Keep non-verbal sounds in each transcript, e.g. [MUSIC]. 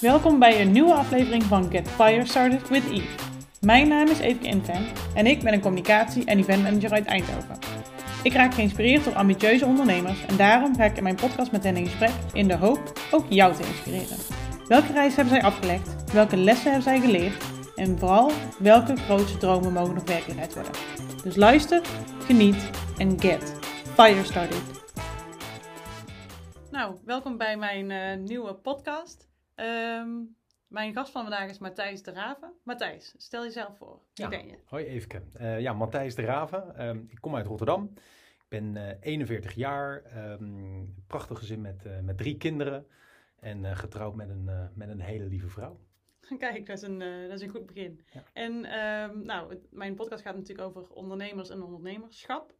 Welkom bij een nieuwe aflevering van Get Fire Started with Eve. Mijn naam is Evke Inven en ik ben een communicatie- en eventmanager uit Eindhoven. Ik raak geïnspireerd door ambitieuze ondernemers en daarom ga ik in mijn podcast met hen in gesprek in de hoop ook jou te inspireren. Welke reis hebben zij afgelegd? Welke lessen hebben zij geleerd? En vooral, welke grootste dromen mogen nog werkelijkheid worden? Dus luister, geniet en get fire started. Nou, welkom bij mijn eh, nieuwe podcast. Ehm, mijn gast van vandaag is Matthijs de Raven. Matthijs, stel jezelf voor. Wie Ja. ben je? Hoi Eveke. Eh, ja, Matthijs de Raven. Ehm, ik kom uit Rotterdam. Ik ben eh, 41 jaar. ehm prachtig gezin met, eh, met drie kinderen. En eh, getrouwd met een, eh, met een hele lieve vrouw. [LAUGHS] Kijk, dat is een, eh, dat is een goed begin. Ja. En nou, mijn podcast gaat natuurlijk over ondernemers en ondernemerschap.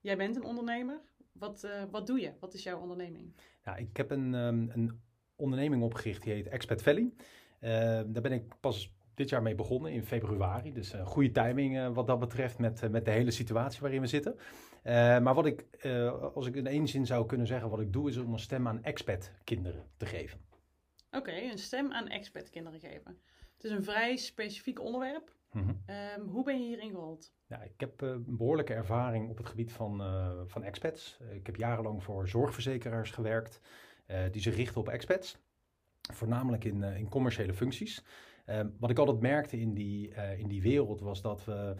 Jij bent een ondernemer. Wat, eh, wat doe je? Wat is jouw onderneming? Ja, ik heb een, een onderneming opgericht die heet Expat Valley. Ehm, daar ben ik pas dit jaar mee begonnen in februari. Dus een goede timing eh, wat dat betreft met, eh, met de hele situatie waarin we zitten. Eh, maar wat ik, eh, als ik in één zin zou kunnen zeggen, wat ik doe is om een stem aan expat kinderen te geven. Oké, een stem aan expertkinderen geven. Het is een vrij specifiek onderwerp. Mhm. Ehm, hoe ben je hierin gerold? Ja, ik heb eh, een behoorlijke ervaring op het gebied van, eh, van expats. Eh, ik heb jarenlang voor zorgverzekeraars gewerkt eh, die zich richten op expats. Voornamelijk in, eh, in commerciële functies. Eh, wat ik altijd merkte in die, eh, in die wereld was dat we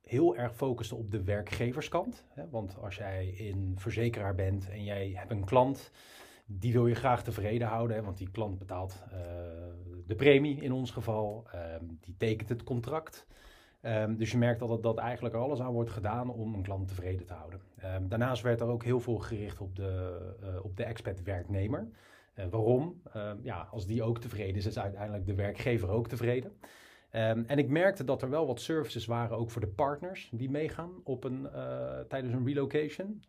heel erg focusten op de werkgeverskant. Hè? Want als jij een verzekeraar bent en jij hebt een klant, die wil je graag tevreden houden. Hè? Want die klant betaalt eh, de premie in ons geval, ehm, die tekent het contract. Ehm, dus je merkt dat, dat eigenlijk alles aan wordt gedaan om een klant tevreden te houden. Ehm, daarnaast werd er ook heel veel gericht op de, eh, op de expat-werknemer. Eh, waarom? Ehm, ja, als die ook tevreden is, is uiteindelijk de werkgever ook tevreden. En ik merkte dat er wel wat services waren, ook voor de partners die meegaan op een, eh, tijdens een relocation.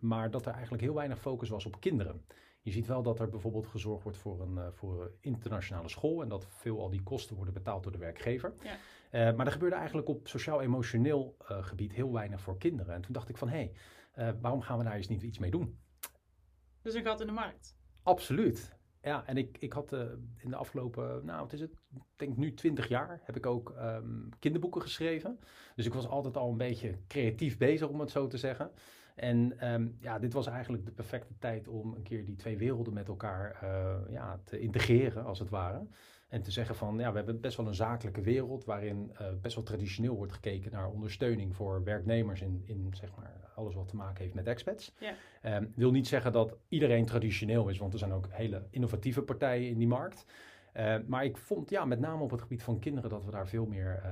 Maar dat er eigenlijk heel weinig focus was op kinderen. Je ziet wel dat er bijvoorbeeld gezorgd wordt voor een, voor internationale school en dat veel al die kosten worden betaald door de werkgever. Ja. Eh, maar er gebeurde eigenlijk op sociaal-emotioneel eh, gebied heel weinig voor kinderen. En toen dacht ik van, hé, hey, eh, waarom gaan we daar eens niet iets mee doen? Dus een gat in de markt. Absoluut. Ja, en ik, ik had in de afgelopen, nou wat is het, ik denk nu 20 jaar, heb ik ook ehm, kinderboeken geschreven. Dus ik was altijd al een beetje creatief bezig, om het zo te zeggen. En ehm, ja, dit was eigenlijk de perfecte tijd om een keer die twee werelden met elkaar ja, te integreren, als het ware. En te zeggen van, ja, we hebben best wel een zakelijke wereld waarin eh, best wel traditioneel wordt gekeken naar ondersteuning voor werknemers in, in zeg maar, alles wat te maken heeft met expats. Ja. Ehm, wil niet zeggen dat iedereen traditioneel is, want er zijn ook hele innovatieve partijen in die markt. Eh, maar ik vond ja, met name op het gebied van kinderen dat, we daar veel meer, eh,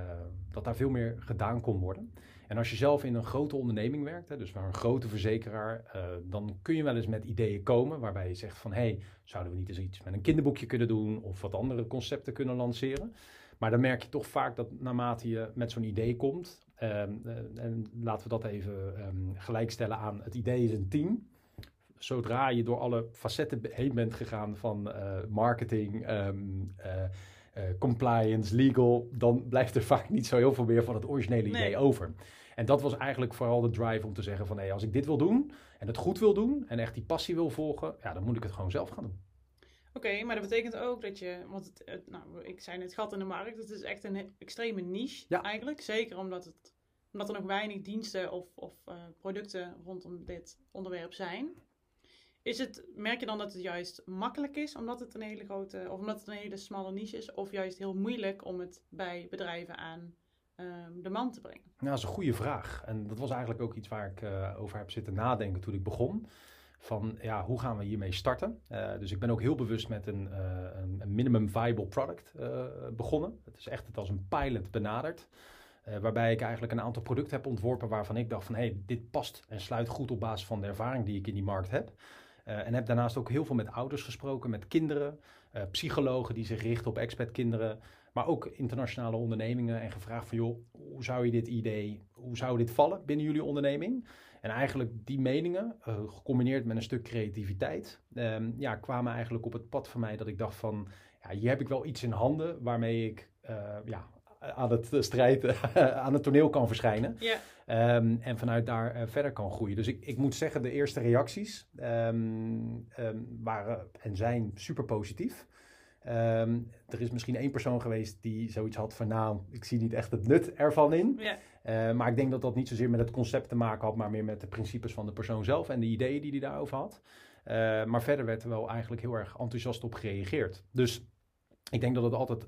dat daar veel meer gedaan kon worden. En als je zelf in een grote onderneming werkt, hè, dus waar een grote verzekeraar, eh, dan kun je wel eens met ideeën komen waarbij je zegt van hé, hey, zouden we niet eens iets met een kinderboekje kunnen doen of wat andere concepten kunnen lanceren. Maar dan merk je toch vaak dat naarmate je met zo'n idee komt, ehm, eh, en laten we dat even ehm, gelijkstellen aan het idee is een team. Zodra je door alle facetten heen bent gegaan van eh, marketing, ehm, eh, eh, compliance, legal, dan blijft er vaak niet zo heel veel meer van het originele idee over. En dat was eigenlijk vooral de drive om te zeggen van hé, als ik dit wil doen en het goed wil doen en echt die passie wil volgen, ja, dan moet ik het gewoon zelf gaan doen. Oké, maar dat betekent ook dat je, want het, het- nou, ik zei net gat in de markt, het is echt een extreme niche Ja. eigenlijk. Zeker omdat, het, omdat er nog weinig diensten of, of eh, producten rondom dit onderwerp zijn. Is het, merk je dan dat het juist makkelijk is omdat het een hele grote, of omdat het een hele smalle niche is, of juist heel moeilijk om het bij bedrijven aan ehm, de man te brengen? Nou, dat is een goede vraag. En dat was eigenlijk ook iets waar ik eh, over heb zitten nadenken toen ik begon. Van ja, hoe gaan we hiermee starten? Eh, dus ik ben ook heel bewust met een, eh, een, minimum viable product begonnen. Het is echt het als een pilot benaderd. Waarbij ik eigenlijk een aantal producten heb ontworpen waarvan ik dacht van hé, hey, dit past en sluit goed op basis van de ervaring die ik in die markt heb. Eh, en heb daarnaast ook heel veel met ouders gesproken, met kinderen, eh, psychologen die zich richten op expatkinderen, maar ook internationale ondernemingen en gevraagd van joh, hoe zou je dit idee, hoe zou dit vallen binnen jullie onderneming? En eigenlijk die meningen, eh, gecombineerd met een stuk creativiteit, ehm, ja, kwamen eigenlijk op het pad van mij dat ik dacht van, ja, hier heb ik wel iets in handen waarmee ik ja, aan het eh, strijd, [LAUGHS] aan het toneel kan verschijnen. Ja, Ehm, en vanuit daar eh, verder kan groeien. Dus ik, ik moet zeggen, de eerste reacties ehm, ehm, waren en zijn super positief. Er is misschien één persoon geweest die zoiets had van nou, ik zie niet echt het nut ervan in. Ja. Eh, maar ik denk dat dat niet zozeer met het concept te maken had, maar meer met de principes van de persoon zelf en de ideeën die hij daarover had. Maar verder werd er wel eigenlijk heel erg enthousiast op gereageerd. Dus ik denk dat het altijd,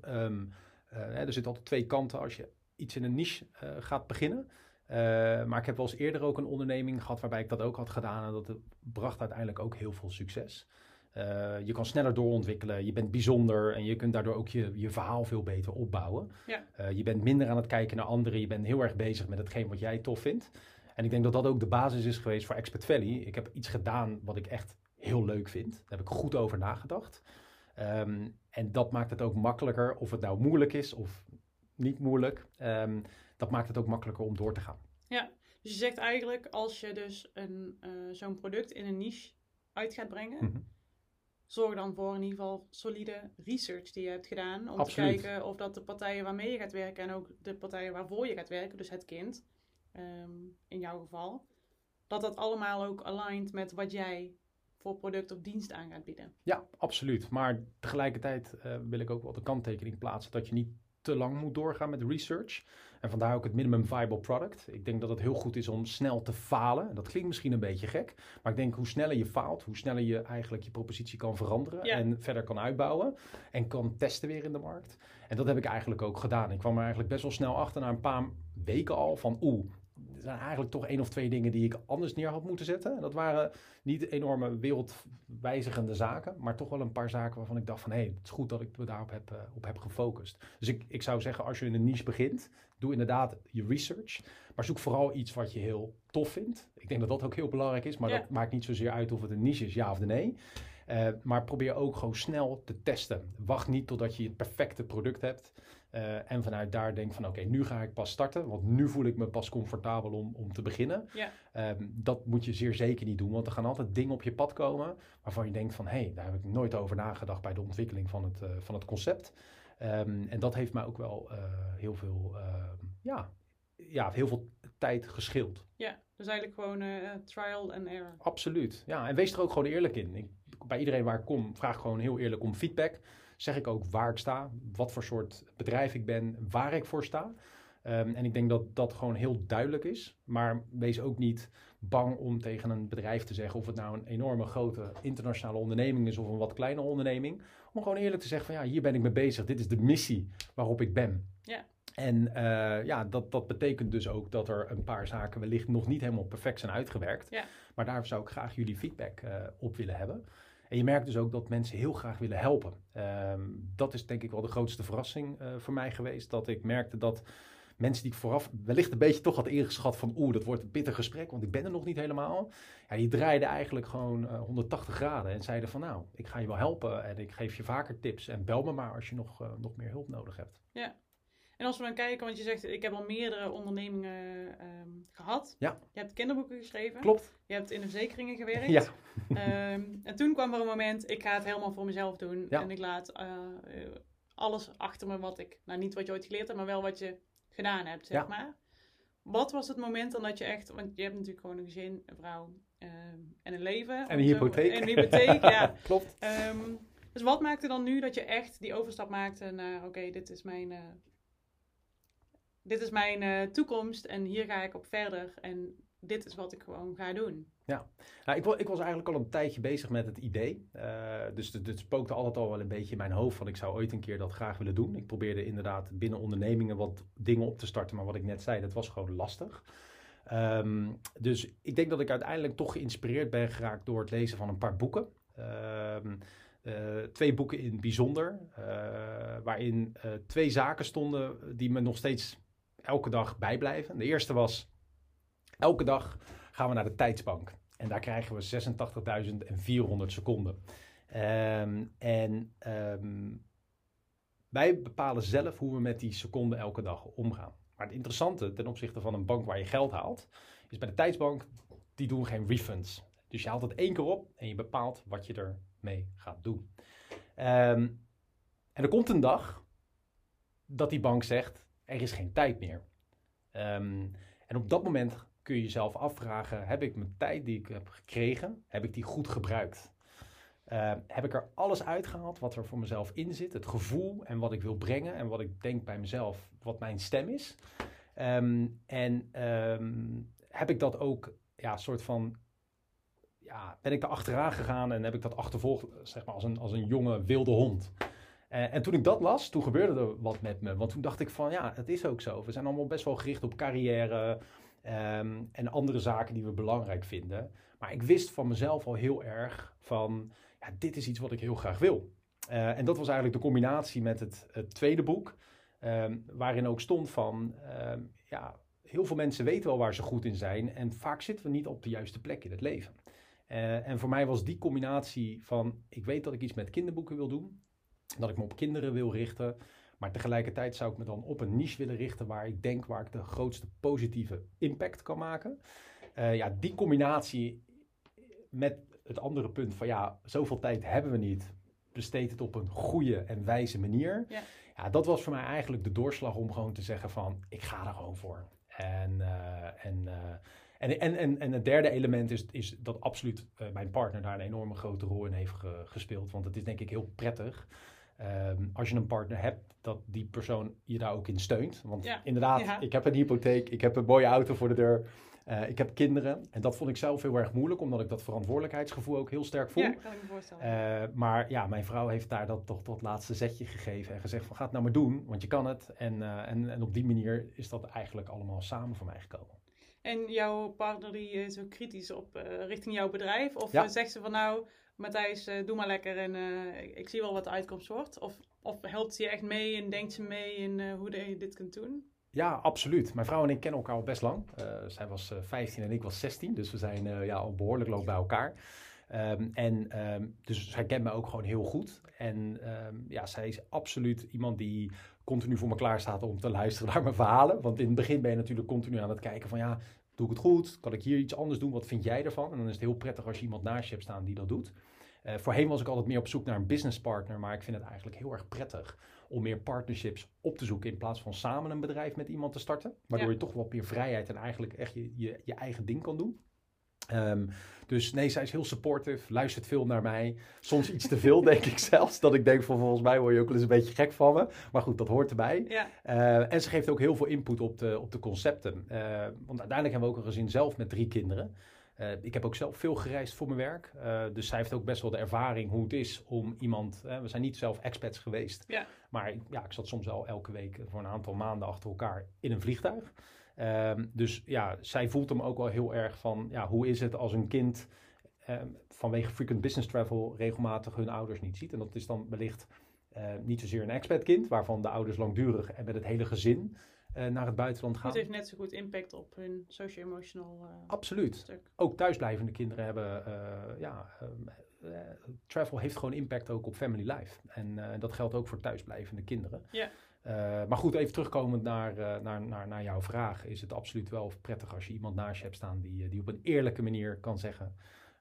er zitten altijd twee kanten als je iets in een niche eh, gaat beginnen. Eh, maar ik heb wel eens eerder ook een onderneming gehad waarbij ik dat ook had gedaan en dat bracht uiteindelijk ook heel veel succes. Eh, je kan sneller doorontwikkelen, je bent bijzonder en je kunt daardoor ook je, je verhaal veel beter opbouwen. Ja. Eh, je bent minder aan het kijken naar anderen, je bent heel erg bezig met hetgeen wat jij tof vindt. En ik denk dat dat ook de basis is geweest voor Expert Valley. Ik heb iets gedaan wat ik echt heel leuk vind. Daar heb ik goed over nagedacht. Ehm, en dat maakt het ook makkelijker, of het nou moeilijk is of niet moeilijk. ehm, dat maakt het ook makkelijker om door te gaan. Dus je zegt eigenlijk, als je dus een, eh, zo'n product in een niche uit gaat brengen, Mhm. zorg dan voor in ieder geval solide research die je hebt gedaan. Om Absoluut. te kijken of dat de partijen waarmee je gaat werken en ook de partijen waarvoor je gaat werken, dus het kind, ehm, in jouw geval, dat dat allemaal ook aligned met wat jij voor product of dienst aan gaat bieden. Ja, absoluut. Maar tegelijkertijd eh, wil ik ook wel de kanttekening plaatsen dat je niet te lang moet doorgaan met research. En vandaar ook het minimum viable product. Ik denk dat het heel goed is om snel te falen. En Dat klinkt misschien een beetje gek. Maar ik denk hoe sneller je faalt, hoe sneller je eigenlijk je propositie kan veranderen. Ja. En verder kan uitbouwen. En kan testen weer in de markt. En dat heb ik eigenlijk ook gedaan. Ik kwam er eigenlijk best wel snel achter na een paar weken al van oeh. Zijn eigenlijk toch één of twee dingen die ik anders neer had moeten zetten. En dat waren niet enorme wereldwijzigende zaken, maar toch wel een paar zaken waarvan ik dacht van hé, het is goed dat ik me daarop heb, eh, op heb gefocust. Dus ik, ik zou zeggen, als je in een niche begint, doe inderdaad je research, maar zoek vooral iets wat je heel tof vindt. Ik denk dat dat ook heel belangrijk is, maar Ja. dat maakt niet zozeer uit of het een niche is, ja of nee. Eh, maar probeer ook gewoon snel te testen. Wacht niet totdat je het perfecte product hebt. eh, en vanuit daar denk van oké, nu ga ik pas starten. Want nu voel ik me pas comfortabel om, om te beginnen. Ja. Ehm, dat moet je zeer zeker niet doen. Want er gaan altijd dingen op je pad komen waarvan je denkt van hé, hey, daar heb ik nooit over nagedacht bij de ontwikkeling van het, eh, van het concept. Ehm, en dat heeft mij ook wel heel veel, ehm, ja, ja, heel veel tijd geschild. Ja, dus eigenlijk gewoon trial and error. Absoluut. Ja, en wees er ook gewoon eerlijk in. Ik, bij iedereen waar ik kom, vraag ik gewoon heel eerlijk om feedback. Zeg ik ook waar ik sta, wat voor soort bedrijf ik ben, waar ik voor sta. Ehm, en ik denk dat dat gewoon heel duidelijk is. Maar wees ook niet bang om tegen een bedrijf te zeggen of het nou een enorme grote internationale onderneming is of een wat kleinere onderneming. Om gewoon eerlijk te zeggen van ja, hier ben ik mee bezig. Dit is de missie waarop ik ben. Ja. En eh, ja, dat, dat betekent dus ook dat er een paar zaken wellicht nog niet helemaal perfect zijn uitgewerkt. Ja. Maar daar zou ik graag jullie feedback eh, op willen hebben. En je merkt dus ook dat mensen heel graag willen helpen. Ehm, dat is denk ik wel de grootste verrassing eh, voor mij geweest. Dat ik merkte dat mensen die ik vooraf wellicht een beetje toch had ingeschat van oeh, dat wordt een pittig gesprek, want ik ben er nog niet helemaal. Ja, die draaiden eigenlijk gewoon eh, 180 graden en zeiden van nou, ik ga je wel helpen en ik geef je vaker tips en bel me maar als je nog, eh, nog meer hulp nodig hebt. En als we dan kijken, want je zegt, ik heb al meerdere ondernemingen ehm, gehad. Ja. Je hebt kinderboeken geschreven. Klopt. Je hebt in de verzekeringen gewerkt. Ja. [LAUGHS] Ehm, en toen kwam er een moment, ik ga het helemaal voor mezelf doen. Ja. En ik laat eh, alles achter me wat ik, nou niet wat je ooit geleerd hebt, maar wel wat je gedaan hebt, zeg Ja. maar. Wat was het moment dan dat je echt, want je hebt natuurlijk gewoon een gezin, een vrouw ehm, en een leven. En een zo- hypotheek. En een hypotheek, ja. [LAUGHS] Klopt. Dus wat maakte dan nu dat je echt die overstap maakte naar, oké, dit is mijn, eh, dit is mijn eh, toekomst en hier ga ik op verder en dit is wat ik gewoon ga doen. Nou, ik, ik was eigenlijk al een tijdje bezig met het idee. Eh, dus het, spookte altijd al wel een beetje in mijn hoofd van ik zou ooit een keer dat graag willen doen. Ik probeerde inderdaad binnen ondernemingen wat dingen op te starten, maar wat ik net zei, dat was gewoon lastig. Ehm, dus ik denk dat ik uiteindelijk toch geïnspireerd ben geraakt door het lezen van een paar boeken. Ehm, eh, twee boeken in bijzonder, waarin twee zaken stonden die me nog steeds elke dag bijblijven. De eerste was, elke dag gaan we naar de tijdsbank. En daar krijgen we 86.400 seconden. Ehm, en ehm, wij bepalen zelf hoe we met die seconden elke dag omgaan. Maar het interessante ten opzichte van een bank waar je geld haalt, is bij de tijdsbank, die doen geen refunds. Dus je haalt het één keer op en je bepaalt wat je ermee gaat doen. Ehm, en er komt een dag dat die bank zegt, er is geen tijd meer. Ehm, en op dat moment kun je jezelf afvragen: heb ik mijn tijd die ik heb gekregen, heb ik die goed gebruikt? Uh, heb ik er alles uitgehaald wat er voor mezelf in zit. Het gevoel en wat ik wil brengen en wat ik denk bij mezelf, wat mijn stem is. Um, en heb ik dat ook, ja, soort van, ja, ben ik er achteraan gegaan en heb ik dat achtervolgd, zeg maar, als een, als een jonge wilde hond. Uh, en toen ik dat las, toen gebeurde er wat met me. Want toen dacht ik van, ja, het is ook zo. We zijn allemaal best wel gericht op carrière um, en andere zaken die we belangrijk vinden. Maar ik wist van mezelf al heel erg van, ja, dit is iets wat ik heel graag wil. Uh, en dat was eigenlijk de combinatie met het, tweede boek. Um, waarin ook stond van, um, ja, heel veel mensen weten wel waar ze goed in zijn en vaak zitten we niet op de juiste plek in het leven. Uh, en voor mij was die combinatie van, ik weet dat ik iets met kinderboeken wil doen, dat ik me op kinderen wil richten, maar tegelijkertijd zou ik me dan op een niche willen richten waar ik denk waar ik de grootste positieve impact kan maken. Uh, ja, die combinatie met het andere punt van ja, zoveel tijd hebben we niet, besteed het op een goede en wijze manier. Ja. ja. dat was voor mij eigenlijk de doorslag om gewoon te zeggen van ik ga er gewoon voor. En, uh, en, uh, en, en, en, en het derde element is, is dat absoluut mijn partner daar een enorme grote rol in heeft ge, gespeeld. Want het is denk ik heel prettig um, als je een partner hebt, dat die persoon je daar ook in steunt. Want ja. inderdaad, ja. ik heb een hypotheek, ik heb een mooie auto voor de deur. Uh, ik heb kinderen en dat vond ik zelf heel erg moeilijk, omdat ik dat verantwoordelijkheidsgevoel ook heel sterk voel. Ja, kan ik me voorstellen. Uh, maar ja, mijn vrouw heeft daar dat toch tot laatste zetje gegeven en gezegd van ga het nou maar doen, want je kan het. En, uh, en, en op die manier is dat eigenlijk allemaal samen voor mij gekomen. En jouw partner die is ook kritisch op richting jouw bedrijf? Of zegt ze van nou, Matthijs, uh, doe maar lekker en uh, ik zie wel wat de uitkomst wordt? Of, of helpt ze je echt mee en denkt ze mee in uh, hoe je dit kunt doen? Ja, absoluut. Mijn vrouw en ik kennen elkaar al best lang. zij was 15 en ik was 16, dus we zijn ja, al behoorlijk lang bij elkaar. Um, en um, dus zij kent me ook gewoon heel goed. En um, ja, zij is absoluut iemand die continu voor me klaar staat om te luisteren naar mijn verhalen. Want in het begin ben je natuurlijk continu aan het kijken van ja, doe ik het goed? Kan ik hier iets anders doen? Wat vind jij ervan? En dan is het heel prettig als je iemand naast je hebt staan die dat doet. Uh, voorheen was ik altijd meer op zoek naar een business partner, maar ik vind het eigenlijk heel erg prettig om meer partnerships op te zoeken in plaats van samen een bedrijf met iemand te starten. Waardoor ja. je toch wat meer vrijheid en eigenlijk echt je, je, je eigen ding kan doen. Um, dus nee, zij is heel supportive, luistert veel naar mij. Soms iets te veel, denk ik zelfs. Dat ik denk van volgens mij word je ook wel eens een beetje gek van me. Maar goed, dat hoort erbij. Ja. Uh, en ze geeft ook heel veel input op de, op de concepten. Uh, want uiteindelijk hebben we ook een gezin zelf met drie kinderen. Uh, ik heb ook zelf veel gereisd voor mijn werk. dus zij heeft ook best wel de ervaring hoe het is om iemand... we zijn niet zelf expats geweest. Ja. Maar ja, ik zat soms wel elke week voor een aantal maanden achter elkaar in een vliegtuig. Um, dus ja, zij voelt hem ook wel heel erg van, ja, hoe is het als een kind um, vanwege frequent business travel regelmatig hun ouders niet ziet. En dat is dan wellicht uh, niet zozeer een expat-kind, waarvan de ouders langdurig en met het hele gezin uh, naar het buitenland gaan. Het heeft net zo goed impact op hun socio-emotional uh, Absoluut. Stuk. Ook thuisblijvende kinderen hebben, ja, travel heeft gewoon impact ook op family life. En dat geldt ook voor thuisblijvende kinderen. Ja. Uh, maar goed, even terugkomend naar, uh, naar, naar, naar jouw vraag. Is het absoluut wel prettig als je iemand naast je hebt staan die, die op een eerlijke manier kan zeggen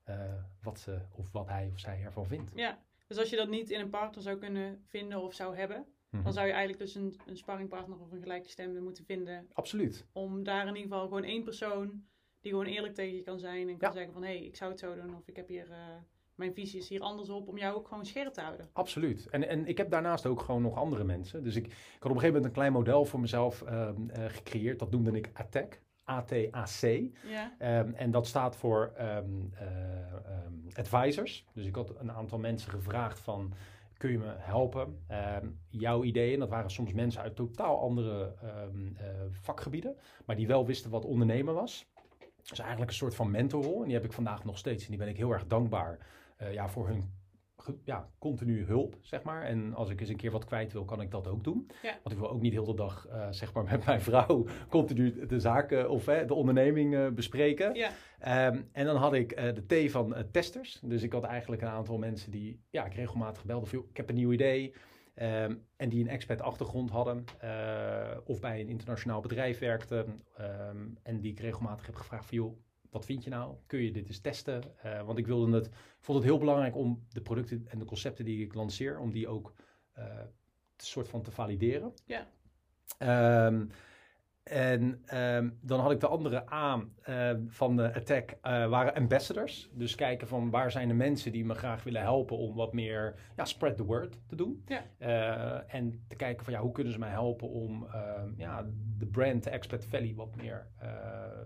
uh, wat ze of wat hij of zij ervan vindt. Ja, dus als je dat niet in een partner zou kunnen vinden of zou hebben, mm-hmm. dan zou je eigenlijk dus een, een sparringpartner of een gelijke stem moeten vinden. Absoluut. Om daar in ieder geval gewoon één persoon die gewoon eerlijk tegen je kan zijn en kan ja. zeggen van hé, hey, ik zou het zo doen of ik heb hier mijn visie is hier anders op, om jou ook gewoon scherp te houden. Absoluut. En, en ik heb daarnaast ook gewoon nog andere mensen. Dus ik, ik had op een gegeven moment een klein model voor mezelf uh, uh, gecreëerd. Dat noemde ik ATAC. ATAC. Ja. Um, en dat staat voor um, uh, um, advisors. Dus ik had een aantal mensen gevraagd van... Kun je me helpen? jouw ideeën, dat waren soms mensen uit totaal andere vakgebieden, maar die wel wisten wat ondernemen was. Dus eigenlijk een soort van mentorrol. En die heb ik vandaag nog steeds. En die ben ik heel erg dankbaar ja, voor hun ja, continu hulp, zeg maar. En als ik eens een keer wat kwijt wil, kan ik dat ook doen. Ja. Want ik wil ook niet heel de dag, uh, zeg maar, met mijn vrouw [LAUGHS] continu de zaken of uh, de onderneming uh, bespreken. Ja. Um, en dan had ik de T van testers. Dus ik had eigenlijk een aantal mensen die, ja, ik regelmatig belde van, ik heb een nieuw idee. Um, en die een expat achtergrond hadden of bij een internationaal bedrijf werkten. Um, en die ik regelmatig heb gevraagd van, joh, wat vind je nou? Kun je dit eens testen? Uh, want ik wilde het, vond het heel belangrijk om de producten en de concepten die ik lanceer, om die ook uh, soort van te valideren. Ja. Um, En ehm, dan had ik de andere A ehm, van de Attack, uh, waren ambassadors. Dus kijken van waar zijn de mensen die me graag willen helpen om wat meer ja, spread the word te doen. Ja. Uh, en te kijken van ja, hoe kunnen ze mij helpen om ehm, ja, de brand, de Expat Valley, wat meer, uh,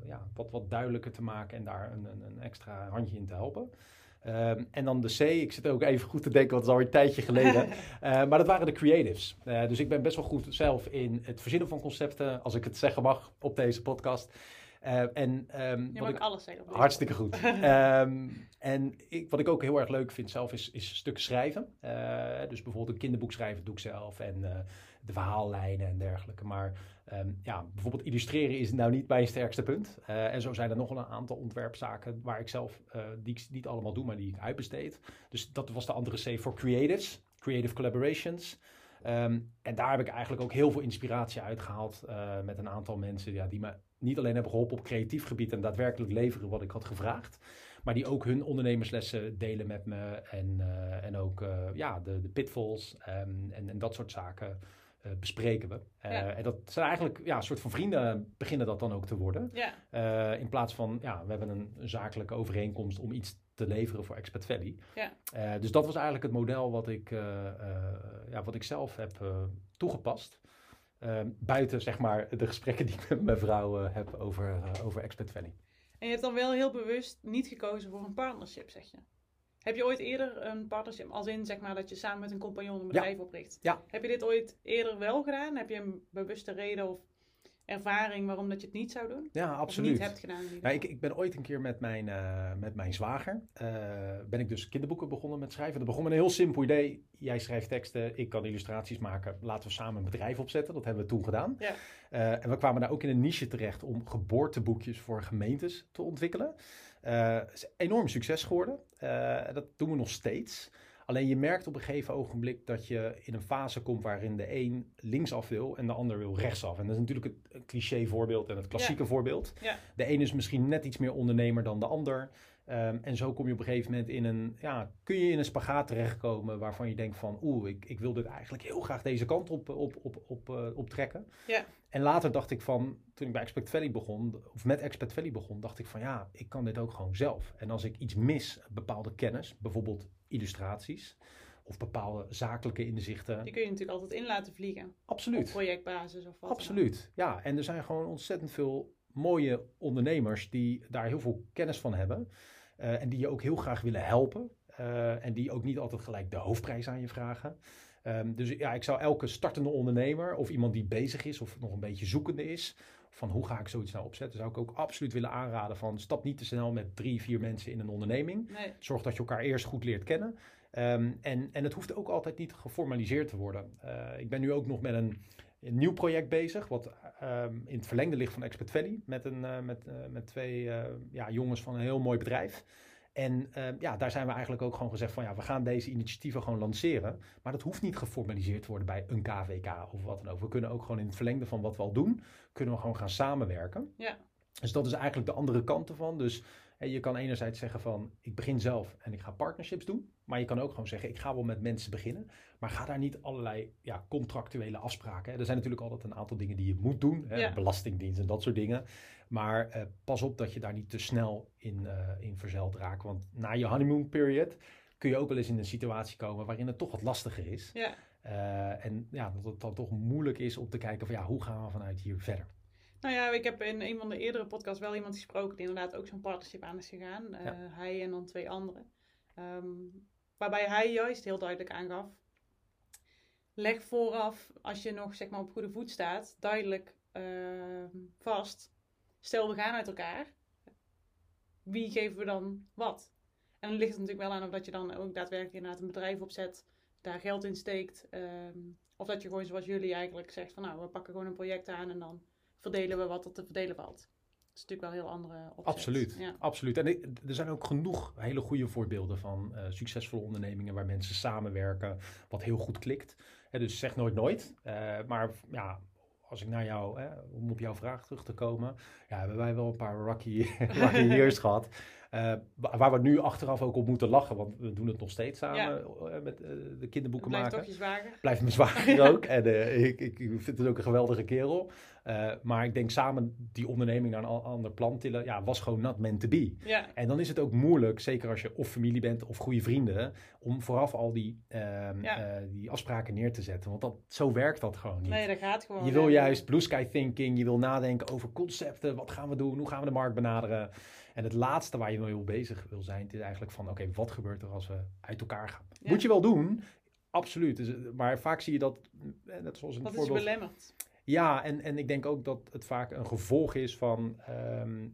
ja, wat, wat duidelijker te maken en daar een, een, een extra handje in te helpen. Um, en dan de C, ik zit ook even goed te denken, want het is alweer een tijdje geleden. uh, [LAUGHS] maar dat waren de creatives. Uh, dus ik ben best wel goed zelf in het verzinnen van concepten, als ik het zeggen mag op deze podcast. Uh, en, um, Je mag ik, alles zeggen. Hartstikke goed. um, [LAUGHS] en ik, wat ik ook heel erg leuk vind zelf is, is stukken schrijven. dus bijvoorbeeld een kinderboek schrijven doe ik zelf. En de verhaallijnen en dergelijke. Maar um, ja, bijvoorbeeld illustreren is nou niet mijn sterkste punt. Uh, en zo zijn er nog een aantal ontwerpzaken waar ik zelf, uh, die ik niet allemaal doe, maar die ik uitbesteed. Dus dat was de andere C voor creatives, creative collaborations. Um, en daar heb ik eigenlijk ook heel veel inspiratie uitgehaald uh, met een aantal mensen ja, die me niet alleen hebben geholpen op creatief gebied en daadwerkelijk leveren wat ik had gevraagd. Maar die ook hun ondernemerslessen delen met me. En, en ook ja, de, de pitfalls um, en, en dat soort zaken uh, bespreken we. Uh, ja. En dat zijn eigenlijk ja, een soort van vrienden beginnen dat dan ook te worden. Ja. Uh, in plaats van, ja, we hebben een, een, zakelijke overeenkomst om iets te leveren voor Expat Valley. Ja. dus dat was eigenlijk het model wat ik, ja, wat ik zelf heb toegepast. buiten zeg maar de gesprekken die ik met mijn vrouw heb over, over Expat Valley. En je hebt dan wel heel bewust niet gekozen voor een partnership, zeg je? Heb je ooit eerder een partnership, als in zeg maar dat je samen met een compagnon een bedrijf ja. opricht? Ja. Heb je dit ooit eerder wel gedaan? Heb je een bewuste reden of ervaring waarom dat je het niet zou doen? Ja, absoluut. Of niet hebt gedaan? Ja, ik, ik ben ooit een keer met mijn, uh, met mijn zwager, uh, ben ik dus kinderboeken begonnen met schrijven. Dat begon met een heel simpel idee. Jij schrijft teksten, ik kan illustraties maken. Laten we samen een bedrijf opzetten. Dat hebben we toen gedaan. Ja. Uh, en we kwamen daar ook in een niche terecht om geboorteboekjes voor gemeentes te ontwikkelen. Het is een enorm succes geworden. dat doen we nog steeds. Alleen je merkt op een gegeven ogenblik dat je in een fase komt waarin de een linksaf wil en de ander wil rechtsaf. En dat is natuurlijk het cliché voorbeeld en het klassieke Ja. voorbeeld. Ja. De een is misschien net iets meer ondernemer dan de ander. Um, en zo kom je op een gegeven moment in een, ja, kun je in een spagaat terechtkomen waarvan je denkt van, oeh, ik, ik wil dit eigenlijk heel graag deze kant op, op, op, op, uh, op trekken. Ja. En later dacht ik van, toen ik bij Expect Valley begon, of met Expect Valley begon, dacht ik van, ja, ik kan dit ook gewoon zelf. En als ik iets mis, bepaalde kennis, bijvoorbeeld illustraties, of bepaalde zakelijke inzichten. Die kun je natuurlijk altijd in laten vliegen. Absoluut. Op projectbasis of wat. Absoluut, ja. En er zijn gewoon ontzettend veel mooie ondernemers die daar heel veel kennis van hebben. Uh, en die je ook heel graag willen helpen. Uh, en die ook niet altijd gelijk de hoofdprijs aan je vragen. Um, dus ja, ik zou elke startende ondernemer of iemand die bezig is of nog een beetje zoekende is, van hoe ga ik zoiets nou opzetten, zou ik ook absoluut willen aanraden van stap niet te snel met drie, vier mensen in een onderneming. Nee. Zorg dat je elkaar eerst goed leert kennen. Um, en, en het hoeft ook altijd niet geformaliseerd te worden. Uh, ik ben nu ook nog met een, een nieuw project bezig, wat um, in het verlengde ligt van Expert Valley, met, een, uh, met, uh, met twee ja, jongens van een heel mooi bedrijf. En uh, ja, daar zijn we eigenlijk ook gewoon gezegd van ja, we gaan deze initiatieven gewoon lanceren. Maar dat hoeft niet geformaliseerd te worden bij een KVK of wat dan ook. We kunnen ook gewoon in het verlengde van wat we al doen, kunnen we gewoon gaan samenwerken. Ja. Dus dat is eigenlijk de andere kant ervan. Dus je kan enerzijds zeggen van ik begin zelf en ik ga partnerships doen. Maar je kan ook gewoon zeggen ik ga wel met mensen beginnen. Maar ga daar niet allerlei ja, contractuele afspraken. Er zijn natuurlijk altijd een aantal dingen die je moet doen. Hè, Ja. Belastingdienst en dat soort dingen. Maar eh, pas op dat je daar niet te snel in, eh, in verzeild raakt. Want na je honeymoon period kun je ook wel eens in een situatie komen waarin het toch wat lastiger is. Ja. Uh, en ja, dat het dan toch moeilijk is om te kijken van ja, hoe gaan we vanuit hier verder? Nou ja, ik heb in een van de eerdere podcasts wel iemand gesproken die inderdaad ook zo'n partnership aan is gegaan. Uh, Ja. Hij en dan twee anderen. Um, waarbij hij juist heel duidelijk aangaf. Leg vooraf, als je nog zeg maar op goede voet staat, duidelijk uh, vast. Stel we gaan uit elkaar. Wie geven we dan wat? En dan ligt het natuurlijk wel aan of dat je dan ook daadwerkelijk inderdaad een bedrijf opzet, daar geld in steekt. Um, of dat je gewoon zoals jullie eigenlijk zegt van nou, we pakken gewoon een project aan en dan verdelen we wat er te verdelen valt. Dat is natuurlijk wel een heel andere opzet. Absoluut, Ja. absoluut. En er zijn ook genoeg hele goede voorbeelden van eh, succesvolle ondernemingen waar mensen samenwerken, wat heel goed klikt. Hè, dus zeg nooit nooit. Eh, maar ja, als ik naar jou, hè, om op jouw vraag terug te komen, ja, hebben wij wel een paar rocky, rocky years gehad. Uh, waar we nu achteraf ook op moeten lachen, want we doen het nog steeds samen Ja. eh, met eh, de kinderboeken Blijft maken. toch je zwager. Blijft mijn [LAUGHS] zwager ook. En eh, ik, ik vind het ook een geweldige kerel. Eh, maar ik denk samen die onderneming naar een ander plan tillen, ja, was gewoon not meant to be. Ja, En dan is het ook moeilijk, zeker als je of familie bent of goede vrienden, om vooraf al die, ehm, Ja. eh, die afspraken neer te zetten. Want dat, zo werkt dat gewoon niet. nee, dat gaat gewoon. Je wil hè. juist blue sky thinking, je wil nadenken over concepten, wat gaan we doen, hoe gaan we de markt benaderen. En het laatste waar je mee bezig wil zijn, is eigenlijk van oké, wat gebeurt er als we uit elkaar gaan? Ja. Moet je wel doen, absoluut. Dus, eh, maar vaak zie je dat, net zoals in het Dat is voorbeeld... belemmerd. Ja, en, en ik denk ook dat het vaak een gevolg is van ehm,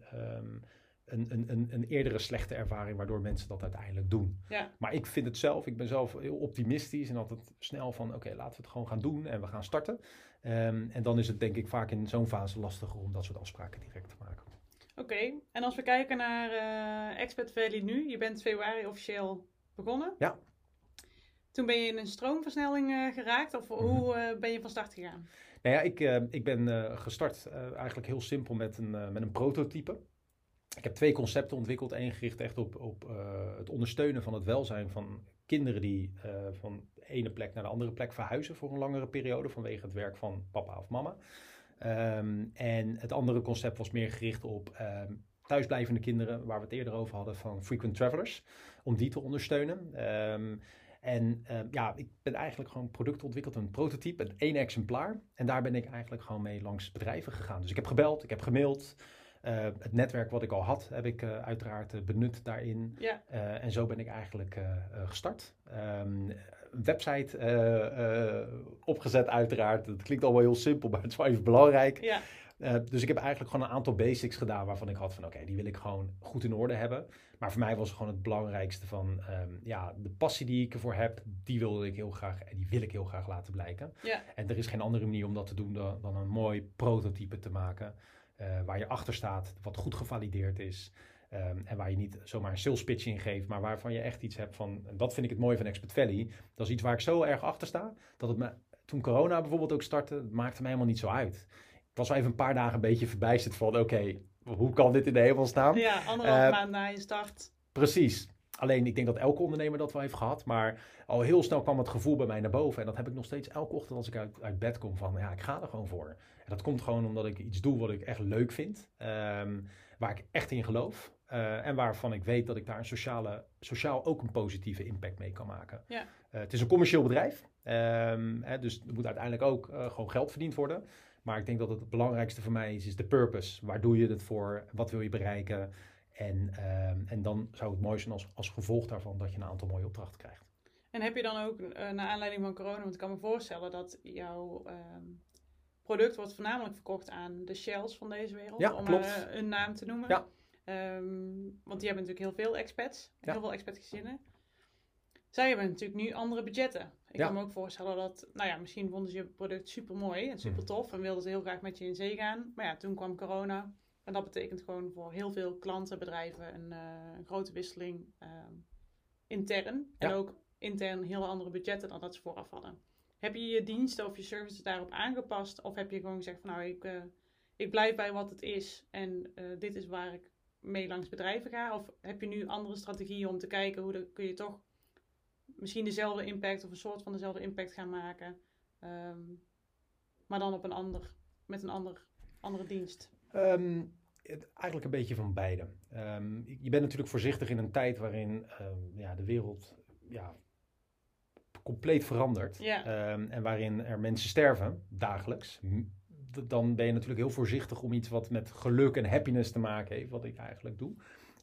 een, een, een, een eerdere slechte ervaring, waardoor mensen dat uiteindelijk doen. Ja. Maar ik vind het zelf, ik ben zelf heel optimistisch en altijd snel van, oké, laten we het gewoon gaan doen en we gaan starten. Ehm, en dan is het denk ik vaak in zo'n fase lastiger om dat soort afspraken direct te maken. Oké, en als we kijken naar eh Expert Valley nu, je bent februari officieel begonnen. Ja. Toen ben je in een stroomversnelling eh, geraakt, of Mhm. hoe eh, ben je van start gegaan? Nou ja, ik, eh, ik ben eh, gestart eh, eigenlijk heel simpel met een, met een prototype. Ik heb twee concepten ontwikkeld. Eén gericht echt op, op het ondersteunen van het welzijn van kinderen die van de ene plek naar de andere plek verhuizen voor een langere periode vanwege het werk van papa of mama. Ehm, en het andere concept was meer gericht op ehm, thuisblijvende kinderen, waar we het eerder over hadden, van frequent travelers, om die te ondersteunen. Ehm, en ehm, ja, ik ben eigenlijk gewoon product ontwikkeld, een prototype, een één exemplaar. En daar ben ik eigenlijk gewoon mee langs bedrijven gegaan. Dus ik heb gebeld, ik heb gemaild. Eh, het netwerk wat ik al had, heb ik eh, uiteraard eh, benut daarin. Ja, en zo ben ik eigenlijk gestart. Ehm, een website eh, eh, opgezet uiteraard. Het klinkt allemaal heel simpel, maar het is wel even belangrijk. ja, Eh, dus ik heb eigenlijk gewoon een aantal basics gedaan waarvan ik had van oké, die wil ik gewoon goed in orde hebben. Maar voor mij was gewoon het belangrijkste van ehm, ja, de passie die ik ervoor heb, die wilde ik heel graag en die wil ik heel graag laten blijken. ja, En er is geen andere manier om dat te doen dan, dan een mooi prototype te maken. eh, waar je achter staat, wat goed gevalideerd is. ehm, en waar je niet zomaar een sales pitch in geeft, maar waarvan je echt iets hebt van. En dat vind ik het mooie van Expert Valley. Dat is iets waar ik zo erg achter sta. Dat het me, toen corona bijvoorbeeld ook startte, het maakte me helemaal niet zo uit. Ik was wel even een paar dagen een beetje verbijsterd van: oké, hoe kan dit in de hemel staan? ja, anderhalf Eh, maand na je start. Precies. Alleen ik denk dat elke ondernemer dat wel heeft gehad. Maar al heel snel kwam het gevoel bij mij naar boven. En dat heb ik nog steeds elke ochtend als ik uit, uit bed kom van ja, ik ga er gewoon voor. En dat komt gewoon omdat ik iets doe wat ik echt leuk vind. ehm, waar ik echt in geloof. eh, en waarvan ik weet dat ik daar een sociale, sociaal ook een positieve impact mee kan maken. Ja. Eh, het is een commercieel bedrijf. ehm, hè, dus er moet uiteindelijk ook gewoon geld verdiend worden. Maar ik denk dat het belangrijkste voor mij is, is de purpose. Waar doe je het voor? Wat wil je bereiken? En, ehm, en dan zou het mooi zijn als, als gevolg daarvan dat je een aantal mooie opdrachten krijgt. En heb je dan ook, eh naar aanleiding van corona, want ik kan me voorstellen dat jouw ehm, product wordt voornamelijk verkocht aan de shells van deze wereld, Ja, om maar eh, een naam te noemen. Ja. Ehm, want die hebben natuurlijk heel veel expats, Ja. heel veel expat-gezinnen. Zij hebben natuurlijk nu andere budgetten. Ik Ja. kan me ook voorstellen dat, nou ja, misschien vonden ze je product super mooi en super tof en wilden ze heel graag met je in zee gaan. Maar ja, toen kwam corona. En dat betekent gewoon voor heel veel klanten, bedrijven een, eh, een grote wisseling ehm, intern. En Ja. ook intern heel andere budgetten dan dat ze vooraf hadden. Heb je je diensten of je services daarop aangepast? Of heb je gewoon gezegd van nou, ik, eh, ik blijf bij wat het is en eh, dit is waar ik mee langs bedrijven ga? Of heb je nu andere strategieën om te kijken hoe de, kun je toch misschien dezelfde impact of een soort van dezelfde impact gaan maken, ehm, maar dan op een ander, met een ander, andere dienst? Ehm, het- eigenlijk een beetje van beide. Ehm, je bent natuurlijk voorzichtig in een tijd waarin ja, de wereld ja, compleet verandert. Ja. En waarin er mensen sterven dagelijks. Dan ben je natuurlijk heel voorzichtig om iets wat met geluk en happiness te maken heeft, wat ik eigenlijk doe.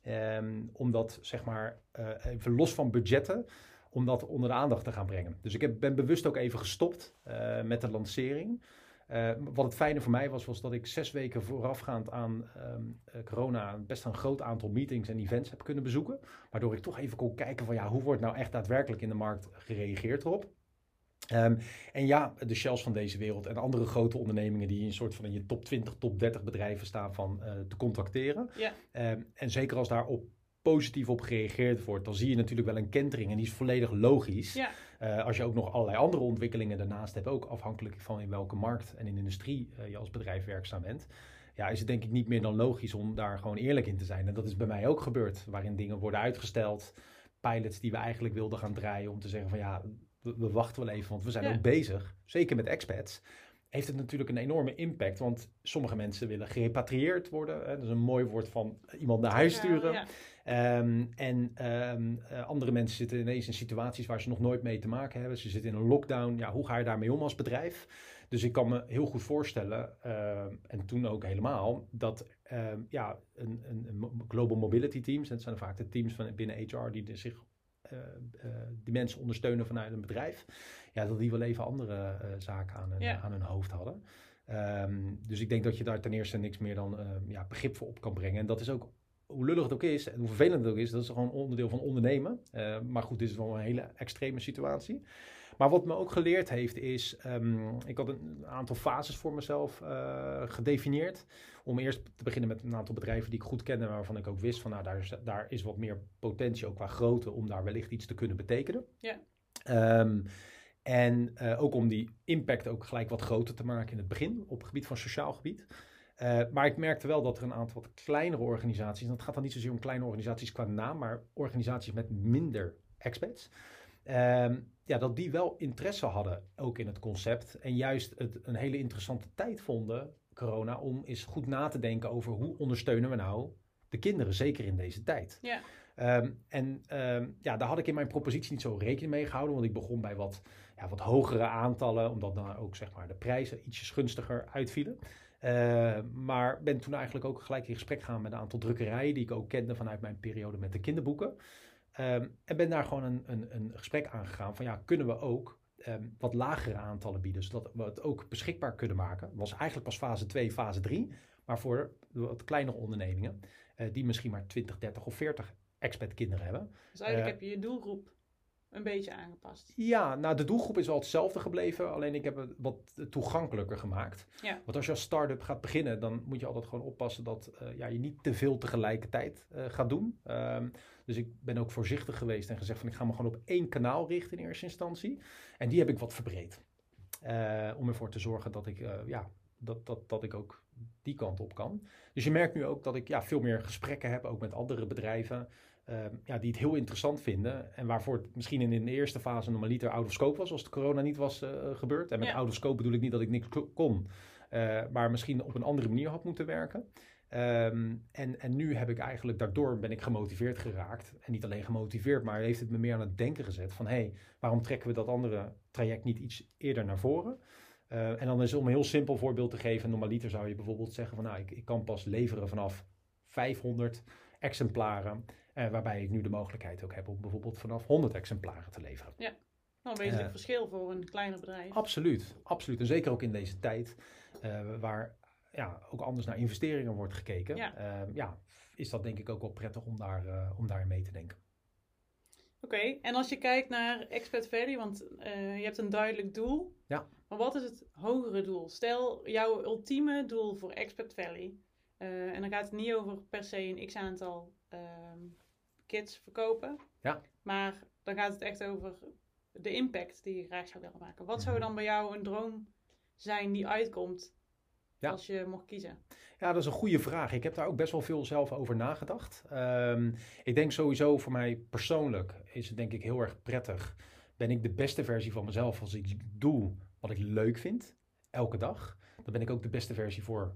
Ehm, om dat zeg maar eh, even los van budgetten, om dat onder de aandacht te gaan brengen. Dus ik heb, ben bewust ook even gestopt eh, met de lancering. Eh, wat het fijne voor mij was, was dat ik zes weken voorafgaand aan ehm, eh, corona best een groot aantal meetings en events heb kunnen bezoeken. Waardoor ik toch even kon kijken van ja, hoe wordt nou echt daadwerkelijk in de markt gereageerd erop. Ehm, en ja, de shells van deze wereld en andere grote ondernemingen die in een soort van in je top 20, top 30 bedrijven staan van te contacteren. Ja. Ehm, en zeker als daarop positief op gereageerd wordt, dan zie je natuurlijk wel een kentering en die is volledig logisch. Ja. Eh, als je ook nog allerlei andere ontwikkelingen daarnaast hebt, ook afhankelijk van in welke markt en in industrie eh, je als bedrijf werkzaam bent. ja, is het denk ik niet meer dan logisch om daar gewoon eerlijk in te zijn. En dat is bij mij ook gebeurd, waarin dingen worden uitgesteld. Pilots die we eigenlijk wilden gaan draaien om te zeggen van ja, we, wachten wel even, want we zijn ook bezig. Zeker met expats heeft het natuurlijk een enorme impact. Want sommige mensen willen gerepatrieerd worden. Hè? Dat is een mooi woord van iemand naar huis sturen. Ehm, en ehm, eh, andere mensen zitten ineens in situaties waar ze nog nooit mee te maken hebben. Ze zitten in een lockdown. Ja, hoe ga je daarmee om als bedrijf? Dus ik kan me heel goed voorstellen, ehm, en toen ook helemaal, dat ja, een, een, een, global mobility teams, dat zijn vaak de teams van binnen HR die zich uh, die mensen ondersteunen vanuit een bedrijf, ja, dat die wel even andere zaken aan hun, aan hun hoofd hadden. dus ik denk dat je daar ten eerste niks meer dan ja, begrip voor op kan brengen. En dat is ook hoe lullig het ook is en hoe vervelend het ook is, dat is gewoon onderdeel van ondernemen. Uh, maar goed, dit is wel een hele extreme situatie. Maar wat me ook geleerd heeft is, um, ik had een aantal fases voor mezelf uh, gedefinieerd. Om eerst te beginnen met een aantal bedrijven die ik goed kende, waarvan ik ook wist van nou, daar is, daar is wat meer potentie ook qua grootte om daar wellicht iets te kunnen betekenen. Ja. Um, en uh, ook om die impact ook gelijk wat groter te maken in het begin op het gebied van sociaal gebied. Uh, maar ik merkte wel dat er een aantal wat kleinere organisaties, en het gaat dan niet zozeer om kleine organisaties qua naam, maar organisaties met minder expats, uh, ja, dat die wel interesse hadden ook in het concept en juist het een hele interessante tijd vonden, corona, om eens goed na te denken over hoe ondersteunen we nou de kinderen, zeker in deze tijd. Ja. Um, en um, ja, daar had ik in mijn propositie niet zo rekening mee gehouden, want ik begon bij wat, ja, wat hogere aantallen, omdat dan ook zeg maar, de prijzen ietsjes gunstiger uitvielen. Uh, maar ben toen eigenlijk ook gelijk in gesprek gegaan met een aantal drukkerijen die ik ook kende vanuit mijn periode met de kinderboeken. Um, en ben daar gewoon een, een, een gesprek aangegaan van ja, kunnen we ook um, wat lagere aantallen bieden, zodat we het ook beschikbaar kunnen maken. Dat was eigenlijk pas fase 2, fase 3, maar voor wat kleinere ondernemingen, uh, die misschien maar 20, 30 of 40 expat kinderen hebben. Dus eigenlijk uh, heb je je doelgroep een beetje aangepast. Ja, nou de doelgroep is wel hetzelfde gebleven, alleen ik heb het wat toegankelijker gemaakt. Ja. Want als je als start-up gaat beginnen, dan moet je altijd gewoon oppassen dat uh, ja, je niet te veel tegelijkertijd uh, gaat doen. Um, dus ik ben ook voorzichtig geweest en gezegd van ik ga me gewoon op één kanaal richten in eerste instantie. En die heb ik wat verbreed. Uh, om ervoor te zorgen dat ik, ja, dat, dat, dat ik ook die kant op kan. Dus je merkt nu ook dat ik ja, veel meer gesprekken heb, ook met andere bedrijven. Ehm, ja, die het heel interessant vinden. En waarvoor het misschien in de eerste fase normaliter out of scope was, als de corona niet was uh, gebeurd. En met ja. out of scope bedoel ik niet dat ik niks kon, uh, maar misschien op een andere manier had moeten werken. Um, en, en nu heb ik eigenlijk, daardoor ben ik gemotiveerd geraakt. En niet alleen gemotiveerd, maar heeft het me meer aan het denken gezet van hé, hey, waarom trekken we dat andere traject niet iets eerder naar voren? Uh, en dan is om een heel simpel voorbeeld te geven, normaliter zou je bijvoorbeeld zeggen van nou, ik, ik kan pas leveren vanaf 500 exemplaren. Uh, waarbij ik nu de mogelijkheid ook heb om bijvoorbeeld vanaf 100 exemplaren te leveren. Ja, nou, een wezenlijk uh, verschil voor een kleiner bedrijf. Absoluut, absoluut. En zeker ook in deze tijd, uh, waar ja, ook anders naar investeringen wordt gekeken. Ja. Ehm, ja, is dat denk ik ook wel prettig om, daar, om daarin mee te denken. Oké, okay. en als je kijkt naar Expert Value, want je hebt een duidelijk doel. Ja. Maar wat is het hogere doel? Stel, jouw ultieme doel voor Expert Valley. en dan gaat het niet over per se een x aantal ehm, kids verkopen. Ja. Maar dan gaat het echt over de impact die je graag zou willen maken. Wat zou mhm. dan bij jou een droom zijn die uitkomt als je mocht kiezen? Ja, dat is een goede vraag. Ik heb daar ook best wel veel zelf over nagedacht. Um, ik denk sowieso voor mij persoonlijk is het denk ik heel erg prettig. Ben ik de beste versie van mezelf als ik doe wat ik leuk vind, elke dag. Dan ben ik ook de beste versie voor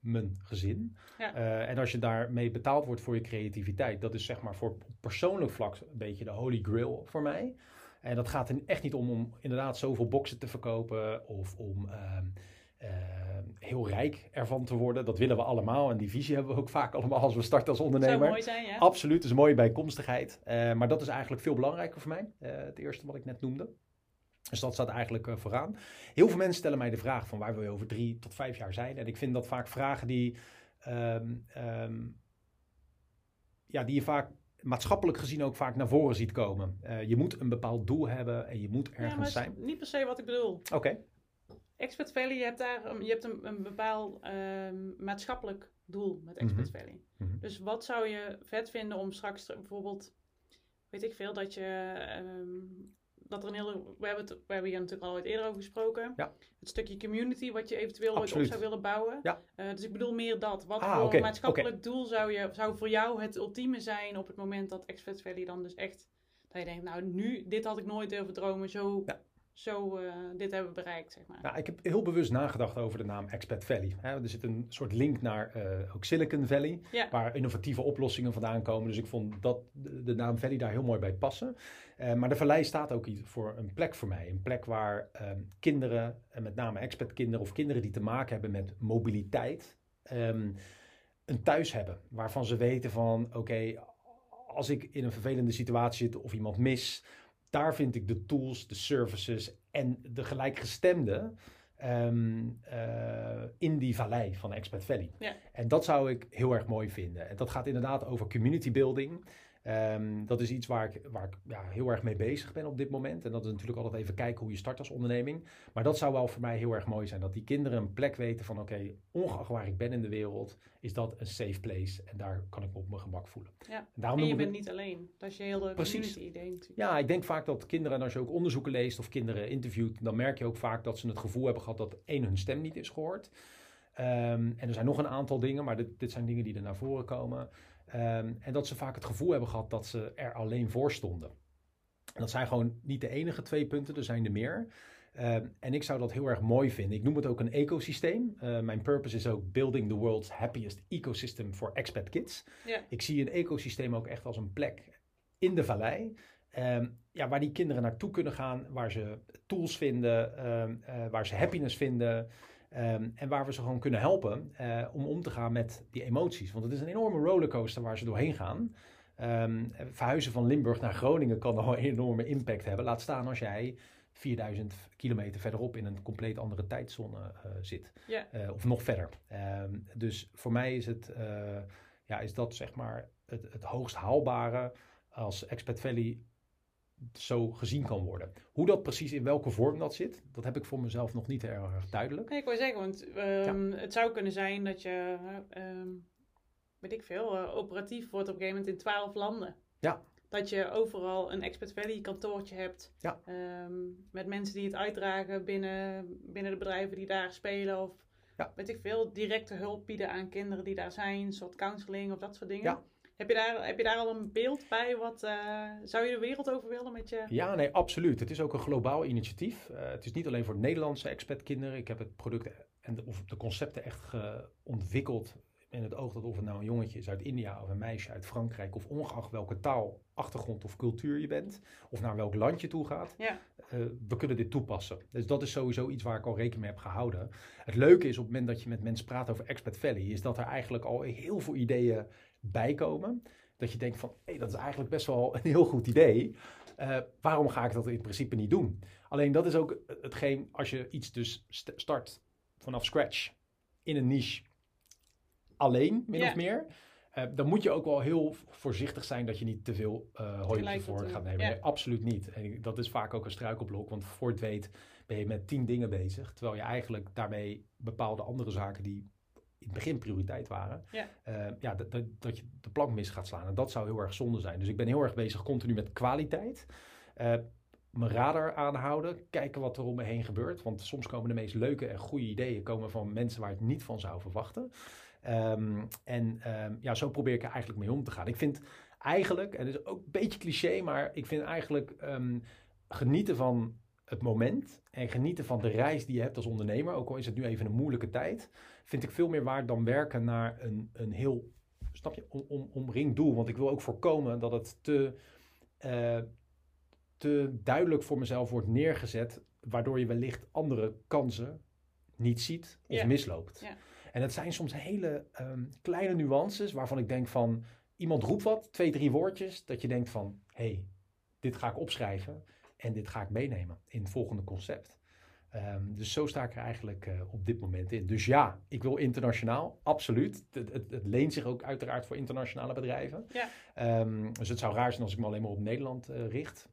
mijn gezin. Ja. Uh, en als je daarmee betaald wordt voor je creativiteit, dat is zeg maar voor persoonlijk vlak een beetje de holy grail voor mij. En dat gaat er echt niet om om inderdaad zoveel boxen te verkopen of om uh, uh, heel rijk ervan te worden. Dat willen we allemaal en die visie hebben we ook vaak allemaal als we starten als ondernemer. Zou mooi zijn, ja. Absoluut, dat is een mooie bijkomstigheid. Eh, maar dat is eigenlijk veel belangrijker voor mij, eh, het eerste wat ik net noemde. Dus dat staat eigenlijk uh, vooraan. Heel veel mensen stellen mij de vraag van waar wil je over drie tot vijf jaar zijn? En ik vind dat vaak vragen die, um, um, ja, die je vaak maatschappelijk gezien ook vaak naar voren ziet komen. Uh, je moet een bepaald doel hebben en je moet ergens ja, maar zijn. Niet per se wat ik bedoel. Oké. Okay. Expert Valley, je hebt daar je hebt een, een bepaald um, maatschappelijk doel met Expert mm -hmm. Valley. Mm -hmm. Dus wat zou je vet vinden om straks bijvoorbeeld, weet ik veel, dat je dat er een hele... We hebben, het, we hebben hier natuurlijk al ooit eerder over gesproken. Ja. Het stukje community wat je eventueel ooit op zou willen bouwen. Ja. Eh, dus ik bedoel meer dat. Wat Ah, voor maatschappelijk doel zou, je, zou voor jou het ultieme zijn op het moment dat Expat Valley dan dus echt... Dat je denkt, nou nu, dit had ik nooit durven dromen. Zo, Ja. Zo eh, dit hebben we bereikt, zeg maar. Nou, ik heb heel bewust nagedacht over de naam Expat Valley. Hè, er zit een soort link naar eh, ook Silicon Valley, Ja. waar innovatieve oplossingen vandaan komen. Dus ik vond dat de, naam Valley daar heel mooi bij passen. Eh, maar de vallei staat ook iets voor een plek voor mij. Een plek waar ehm, kinderen, en met name expat-kinderen of kinderen die te maken hebben met mobiliteit, ehm, een thuis hebben. Waarvan ze weten van, oké, als ik in een vervelende situatie zit of iemand mis, daar vind ik de tools, de services en de gelijkgestemde ehm, eh, in die vallei van Expat Valley. Ja. En dat zou ik heel erg mooi vinden. En dat gaat inderdaad over community building. Ehm, dat is iets waar ik, waar ik ja, heel erg mee bezig ben op dit moment. En dat is natuurlijk altijd even kijken hoe je start als onderneming. Maar dat zou wel voor mij heel erg mooi zijn. Dat die kinderen een plek weten van oké, ongeacht waar ik ben in de wereld, is dat een safe place. En daar kan ik me op mijn gemak voelen. Ja. En daarom En je bent niet alleen. Dat is je hele Precies. community natuurlijk. ja, ik denk vaak dat kinderen, en als je ook onderzoeken leest of kinderen interviewt, dan merk je ook vaak dat ze het gevoel hebben gehad dat één, hun stem niet is gehoord. Ehm, en er zijn nog een aantal dingen, maar dit, dit zijn dingen die er naar voren komen. Ehm, en dat ze vaak het gevoel hebben gehad dat ze er alleen voor stonden. En dat zijn gewoon niet de enige twee punten, er zijn er meer. Ehm, en ik zou dat heel erg mooi vinden. Ik noem het ook een ecosysteem. Eh, mijn purpose is ook building the world's happiest ecosystem for expat kids. Ja. Ik zie een ecosysteem ook echt als een plek in de vallei. ehm, ja, waar die kinderen naartoe kunnen gaan, waar ze tools vinden, ehm, eh, waar ze happiness vinden. Ehm, en waar we ze gewoon kunnen helpen eh, om om te gaan met die emoties. Want het is een enorme rollercoaster waar ze doorheen gaan. Ehm, verhuizen van Limburg naar Groningen kan al een enorme impact hebben. Laat staan als jij 4000 kilometer verderop in een compleet andere tijdzone eh, zit. Eh, of nog verder. Ehm, dus voor mij is, het, ja, is dat zeg maar het, het hoogst haalbare als Expat Valley zo gezien kan worden. Hoe dat precies in welke vorm dat zit, dat heb ik voor mezelf nog niet heel erg duidelijk. Nee, ik wou zeggen, want ehm, het zou kunnen zijn dat je, ehm, weet ik veel, eh, operatief wordt op een gegeven moment in twaalf landen. Ja. Dat je overal een Expat Valley kantoortje hebt. Ja. ehm, met mensen die het uitdragen binnen, binnen de bedrijven die daar spelen. Of Ja. weet ik veel, directe hulp bieden aan kinderen die daar zijn. Een soort counseling of dat soort dingen. Ja. Heb je, daar, heb je daar al een beeld bij? Wat, eh, zou je de wereld over willen met je? Ja, nee, absoluut. Het is ook een globaal initiatief. Eh, het is niet alleen voor Nederlandse expat-kinderen. Ik heb het product en de, of de concepten echt ontwikkeld in het oog dat of het nou een jongetje is uit India of een meisje uit Frankrijk of ongeacht welke taal, achtergrond of cultuur je bent of naar welk land je toe gaat, Ja. eh, we kunnen dit toepassen. Dus dat is sowieso iets waar ik al rekening mee heb gehouden. Het leuke is op het moment dat je met mensen praat over Expat Valley, is dat er eigenlijk al heel veel ideeën bij komen. Dat je denkt van, hé, dat is eigenlijk best wel een heel goed idee. Eh, waarom ga ik dat in principe niet doen? Alleen dat is ook hetgeen, als je iets dus st- start vanaf scratch in een niche alleen, min of meer. eh, dan moet je ook wel heel voorzichtig zijn dat je niet te veel eh hooi doet, gaat nemen. Nee, absoluut niet. En dat is vaak ook een struikelblok, want voor het weet ben je met tien dingen bezig. Terwijl je eigenlijk daarmee bepaalde andere zaken die in het begin prioriteit waren, Ja. eh, ja, dat, dat, dat je de plank mis gaat slaan. En dat zou heel erg zonde zijn. Dus ik ben heel erg bezig continu met kwaliteit. Eh, mijn radar aanhouden, kijken wat er om me heen gebeurt. Want soms komen de meest leuke en goede ideeën komen van mensen waar ik niet van zou verwachten. Ehm, en ehm, ja, zo probeer ik er eigenlijk mee om te gaan. Ik vind eigenlijk, en het is ook een beetje cliché, maar ik vind eigenlijk ehm, genieten van het moment en genieten van de reis die je hebt als ondernemer, ook al is het nu even een moeilijke tijd, vind ik veel meer waard dan werken naar een, een heel, snap je, om, om, omringd doel. Want ik wil ook voorkomen dat het te, eh, te duidelijk voor mezelf wordt neergezet, waardoor je wellicht andere kansen niet ziet of misloopt. Ja. En het zijn soms hele ehm, kleine nuances waarvan ik denk van, iemand roept wat, twee, drie woordjes, dat je denkt van, hé, hey, dit ga ik opschrijven en dit ga ik meenemen in het volgende concept. Ehm, dus zo sta ik er eigenlijk eh, op dit moment in. Dus ja, ik wil internationaal, absoluut. Het, het, het leent zich ook uiteraard voor internationale bedrijven. Ja. Ehm, dus het zou raar zijn als ik me alleen maar op Nederland eh, richt.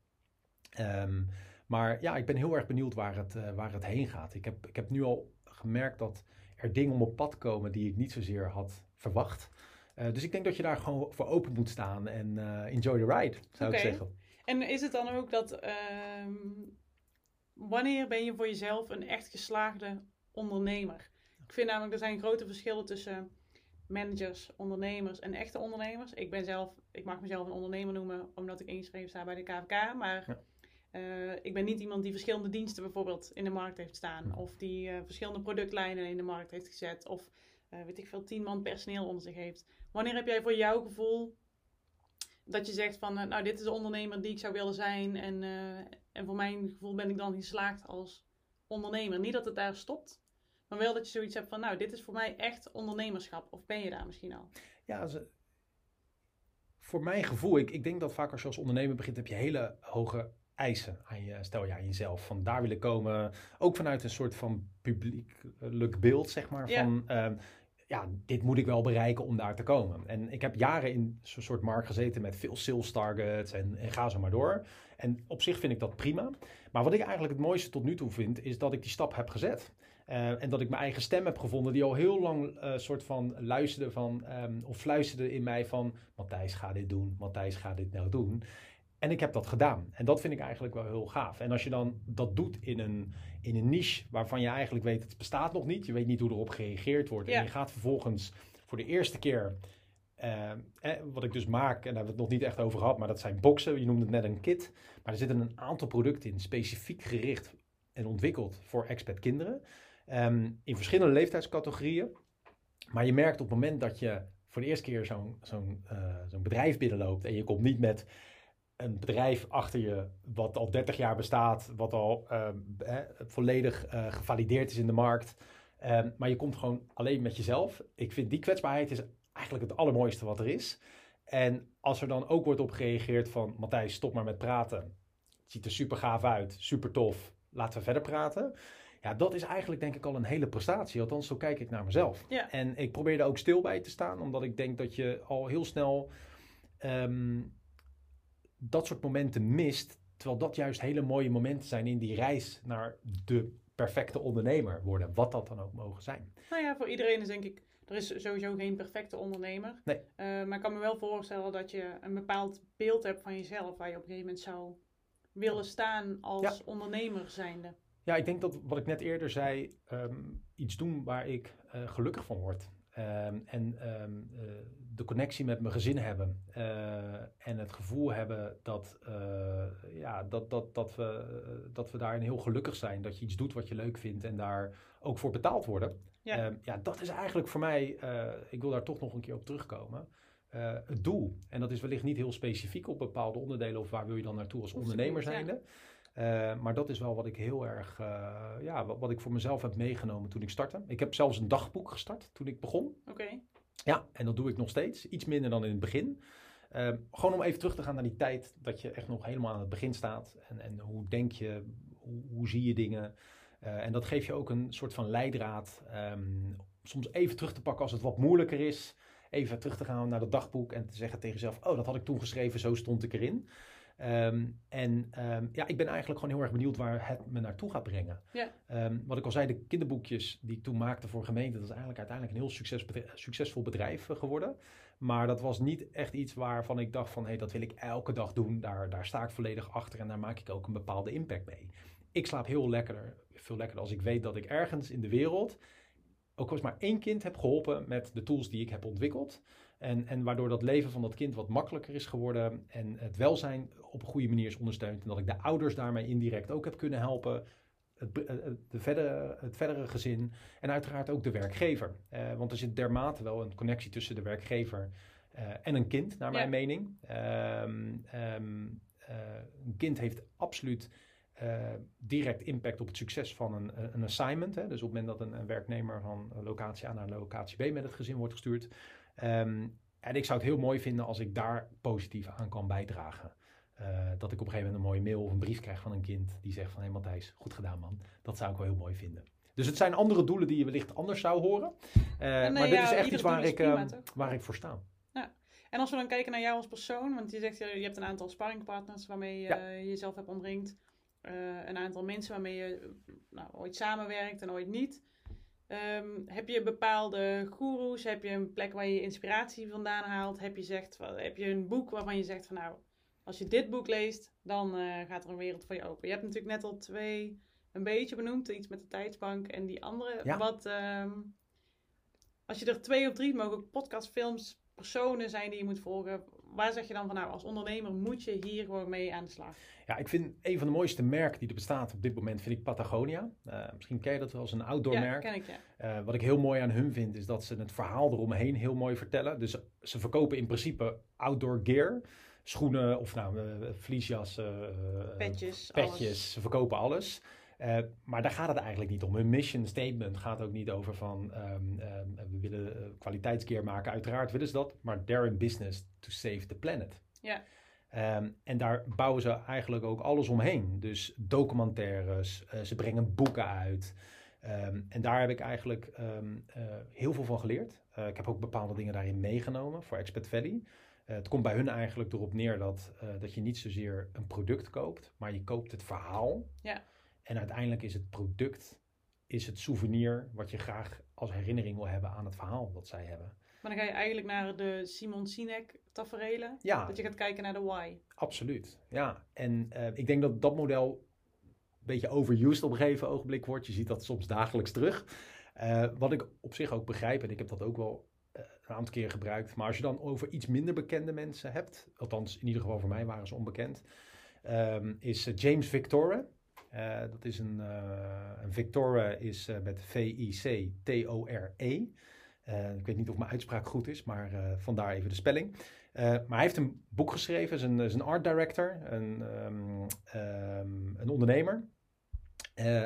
Ehm, maar ja, ik ben heel erg benieuwd waar het, eh, waar het heen gaat. Ik heb, ik heb nu al gemerkt dat er dingen om op pad komen die ik niet zozeer had verwacht. Dus ik denk dat je daar gewoon voor open moet staan en enjoy the ride, zou ik zeggen. En is het dan ook dat, wanneer ben je voor jezelf een echt geslaagde ondernemer? Ik vind namelijk, er zijn grote verschillen tussen managers, ondernemers en echte ondernemers. Ik ben zelf, ik mag mezelf een ondernemer noemen omdat ik ingeschreven sta bij de KVK, maar Ja. eh, ik ben niet iemand die verschillende diensten bijvoorbeeld in de markt heeft staan, of die eh, verschillende productlijnen in de markt heeft gezet, of eh, weet ik veel, tien man personeel onder zich heeft. Wanneer heb jij voor jouw gevoel dat je zegt van, eh, nou dit is de ondernemer die ik zou willen zijn en, eh, en voor mijn gevoel ben ik dan geslaagd als ondernemer. Niet dat het daar stopt, maar wel dat je zoiets hebt van, nou, dit is voor mij echt ondernemerschap. Of ben je daar misschien al? Ja, ze, voor mijn gevoel, ik, ik denk dat vaak als je als ondernemer begint, heb je hele hoge eisen aan je, stel je aan jezelf. Van daar willen komen, ook vanuit een soort van publiekelijk beeld, zeg maar. Ja. Van, ehm, ja, dit moet ik wel bereiken om daar te komen. En ik heb jaren in zo'n soort markt gezeten met veel sales targets en, ga zo maar door. En op zich vind ik dat prima. Maar wat ik eigenlijk het mooiste tot nu toe vind, is dat ik die stap heb gezet. Eh, en dat ik mijn eigen stem heb gevonden, die al heel lang eh soort van luisterde van, ehm, of fluisterde in mij van, Matthijs, ga dit doen, Matthijs, ga dit nou doen. En ik heb dat gedaan. En dat vind ik eigenlijk wel heel gaaf. En als je dan dat doet in een, in een niche waarvan je eigenlijk weet, het bestaat nog niet. Je weet niet hoe erop gereageerd wordt. Ja. En je gaat vervolgens voor de eerste keer, eh, eh, wat ik dus maak, en daar hebben we het nog niet echt over gehad, maar dat zijn boxen. Je noemde het net een kit. Maar er zitten een aantal producten in, specifiek gericht en ontwikkeld voor expat kinderen. Ehm, in verschillende leeftijdscategorieën. Maar je merkt op het moment dat je voor de eerste keer zo'n zo'n eh, zo'n bedrijf binnenloopt en je komt niet met een bedrijf achter je wat al 30 jaar bestaat, wat al ehm, eh, volledig eh, gevalideerd is in de markt. Ehm, maar je komt gewoon alleen met jezelf. Ik vind die kwetsbaarheid is eigenlijk het allermooiste wat er is. En als er dan ook wordt op gereageerd van Matthijs, stop maar met praten. Het ziet er super gaaf uit, super tof. Laten we verder praten. Ja, dat is eigenlijk denk ik al een hele prestatie. Althans, zo kijk ik naar mezelf. Ja. En ik probeer er ook stil bij te staan, omdat ik denk dat je al heel snel ehm, dat soort momenten mist. Terwijl dat juist hele mooie momenten zijn in die reis naar de perfecte ondernemer worden. Wat dat dan ook mogen zijn. Nou ja, voor iedereen is denk ik, er is sowieso geen perfecte ondernemer. Nee. Eh, maar ik kan me wel voorstellen dat je een bepaald beeld hebt van jezelf, waar je op een gegeven moment zou willen staan als ondernemer zijnde. Ja, ik denk dat wat ik net eerder zei, ehm, iets doen waar ik eh, gelukkig van word. Ehm, en ehm, eh, de connectie met mijn gezin hebben. eh, en het gevoel hebben dat, eh, ja, dat, dat, dat, we, eh, dat we daarin heel gelukkig zijn. Dat je iets doet wat je leuk vindt en daar ook voor betaald worden. Ja. Ehm, ja, dat is eigenlijk voor mij, ik wil daar toch nog een keer op terugkomen. het doel. En dat is wellicht niet heel specifiek op bepaalde onderdelen of waar wil je dan naartoe als ondernemer zijnde. Eh, maar dat is wel wat ik heel erg, ja, wat, wat ik voor mezelf heb meegenomen toen ik startte. Ik heb zelfs een dagboek gestart toen ik begon. Oké, Ja, en dat doe ik nog steeds. Iets minder dan in het begin. Eh, gewoon om even terug te gaan naar die tijd dat je echt nog helemaal aan het begin staat. En, en hoe denk je, hoe, hoe zie je dingen. Eh, en dat geeft je ook een soort van leidraad. ehm, soms even terug te pakken als het wat moeilijker is. Even terug te gaan naar dat dagboek en te zeggen tegen jezelf: Oh, dat had ik toen geschreven, zo stond ik erin. Ehm, en ehm, ja, ik ben eigenlijk gewoon heel erg benieuwd waar het me naartoe gaat brengen. Ja. Ehm, wat ik al zei, de kinderboekjes die ik toen maakte voor gemeente, dat is eigenlijk uiteindelijk een heel succes, succesvol bedrijf eh, geworden. Maar dat was niet echt iets waarvan ik dacht van, hé, hey, dat wil ik elke dag doen. Daar, daar sta ik volledig achter en daar maak ik ook een bepaalde impact mee. Ik slaap heel lekkerder, veel lekkerder als ik weet dat ik ergens in de wereld ook als maar één kind heb geholpen met de tools die ik heb ontwikkeld. En, en waardoor dat leven van dat kind wat makkelijker is geworden en het welzijn op een goede manier is ondersteund. En dat ik de ouders daarmee indirect ook heb kunnen helpen. Het, be- eh, de verdere, het verdere gezin en uiteraard ook de werkgever. Eh, want er zit dermate wel een connectie tussen de werkgever eh, en een kind, naar Ja. mijn mening. Ehm, ehm, eh, een kind heeft absoluut eh, direct impact op het succes van een, een assignment. Hè. Dus op het moment dat een, een werknemer van locatie A naar locatie B met het gezin wordt gestuurd. Ehm, en ik zou het heel mooi vinden als ik daar positief aan kan bijdragen. Eh, dat ik op een gegeven moment een mooie mail of een brief krijg van een kind die zegt van... hé hey Matthijs, goed gedaan man. Dat zou ik wel heel mooi vinden. Dus het zijn andere doelen die je wellicht anders zou horen. Eh, nee, maar dit ja, is echt iets waar ik, prima, ehm, waar ik voor sta. En als we dan kijken naar jou als persoon, want je zegt je, je hebt een aantal sparringpartners waarmee je Ja. jezelf hebt omringd. Eh, een aantal mensen waarmee je nou, ooit samenwerkt en ooit niet. Ehm, heb je bepaalde goeroes? Heb je een plek waar je inspiratie vandaan haalt? Heb je, zegt, heb je een boek waarvan je zegt van nou, als je dit boek leest, dan eh, gaat er een wereld voor je open. Je hebt natuurlijk net al twee een beetje benoemd. Iets met de tijdsbank en die andere. Ja. Wat, ehm, als je er twee of drie, mogen ook podcastfilms, personen zijn die je moet volgen. Waar zeg je dan van nou, als ondernemer moet je hier gewoon mee aan de slag? Ja, ik vind een van de mooiste merken die er bestaat op dit moment, vind ik Patagonia. Eh, misschien ken je dat wel als een outdoor ja, merk. ken ik, ja. Eh, wat ik heel mooi aan hun vind, is dat ze het verhaal eromheen heel mooi vertellen. Dus ze verkopen in principe outdoor gear. Schoenen of nou, uh, vliesjassen, petjes, petjes. alles. Ze verkopen alles. Uh, maar daar gaat het eigenlijk niet om. Hun mission statement gaat ook niet over van um, um, we willen uh, kwaliteitsgear maken. Uiteraard willen ze dat, maar they're in business to save the planet. Ja. Um, en daar bouwen ze eigenlijk ook alles omheen. Dus documentaires, uh, ze brengen boeken uit. Um, en daar heb ik eigenlijk um, uh, heel veel van geleerd. Uh, ik heb ook bepaalde dingen daarin meegenomen voor Expat Valley. Het komt bij hun eigenlijk erop neer dat, dat je niet zozeer een product koopt, maar je koopt het verhaal. Ja. En uiteindelijk is het product, is het souvenir wat je graag als herinnering wil hebben aan het verhaal dat zij hebben. Maar dan ga je eigenlijk naar de Simon Sinek taferelen. Ja. Dat je gaat kijken naar de why. Absoluut, ja. En uh, ik denk dat dat model een beetje overused op een gegeven ogenblik wordt. Je ziet dat soms dagelijks terug. Uh, wat ik op zich ook begrijp, en ik heb dat ook wel uh, een aantal keren gebruikt. Maar als je dan over iets minder bekende mensen hebt, althans in ieder geval voor mij waren ze onbekend, um, is James Victoria. Uh, dat is een, uh, een is uh, met V-I-C-T-O-R-E. ik weet niet of mijn uitspraak goed is, maar vandaar even de spelling. maar hij heeft een boek geschreven, is een, is een art director, een, um, um, een ondernemer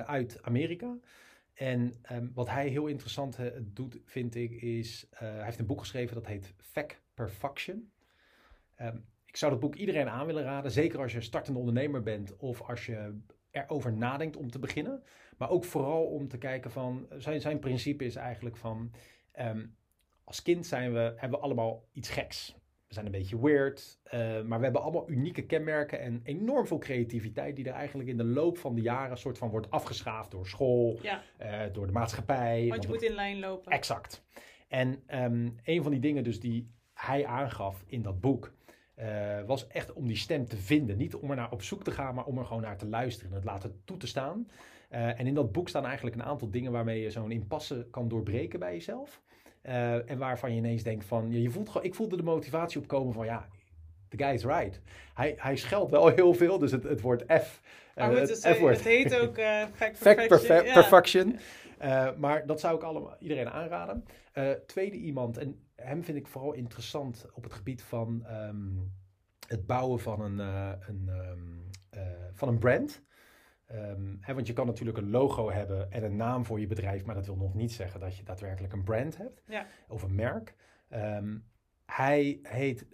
uit Amerika. En um, wat hij heel interessant doet, vind ik, is hij heeft een boek geschreven dat heet Fact Perfection. ik zou dat boek iedereen aan willen raden, zeker als je startende ondernemer bent of als je erover nadenkt om te beginnen. Maar ook vooral om te kijken van, zijn, zijn principe is eigenlijk van, um, als kind zijn we, hebben we allemaal iets geks. We zijn een beetje weird, uh, maar we hebben allemaal unieke kenmerken en enorm veel creativiteit die er eigenlijk in de loop van de jaren soort van wordt afgeschaafd door school, ja. uh, door de maatschappij. Want je moet in lijn lopen. Exact. En um, een van die dingen dus die hij aangaf in dat boek, uh, was echt om die stem te vinden. Niet om er naar op zoek te gaan, maar om er gewoon naar te luisteren en het laten toe te staan. Uh, en in dat boek staan eigenlijk een aantal dingen waarmee je zo'n impasse kan doorbreken bij jezelf. Uh, en waarvan je ineens denkt van, je voelt gewoon, ik voelde de motivatie opkomen van ja, the guy is right. Hij, hij scheldt wel heel veel, dus het, het woord F. Goed, het, het, F-woord. het heet ook fact, fact perfection. perfe perfection. maar dat zou ik allemaal, iedereen aanraden. tweede iemand, en hem vind ik vooral interessant op het gebied van um, het bouwen van een, uh, een, um, uh, van een brand. Um, hè, want je kan natuurlijk een logo hebben en een naam voor je bedrijf, maar dat wil nog niet zeggen dat je daadwerkelijk een brand hebt ja. of een merk. hij heet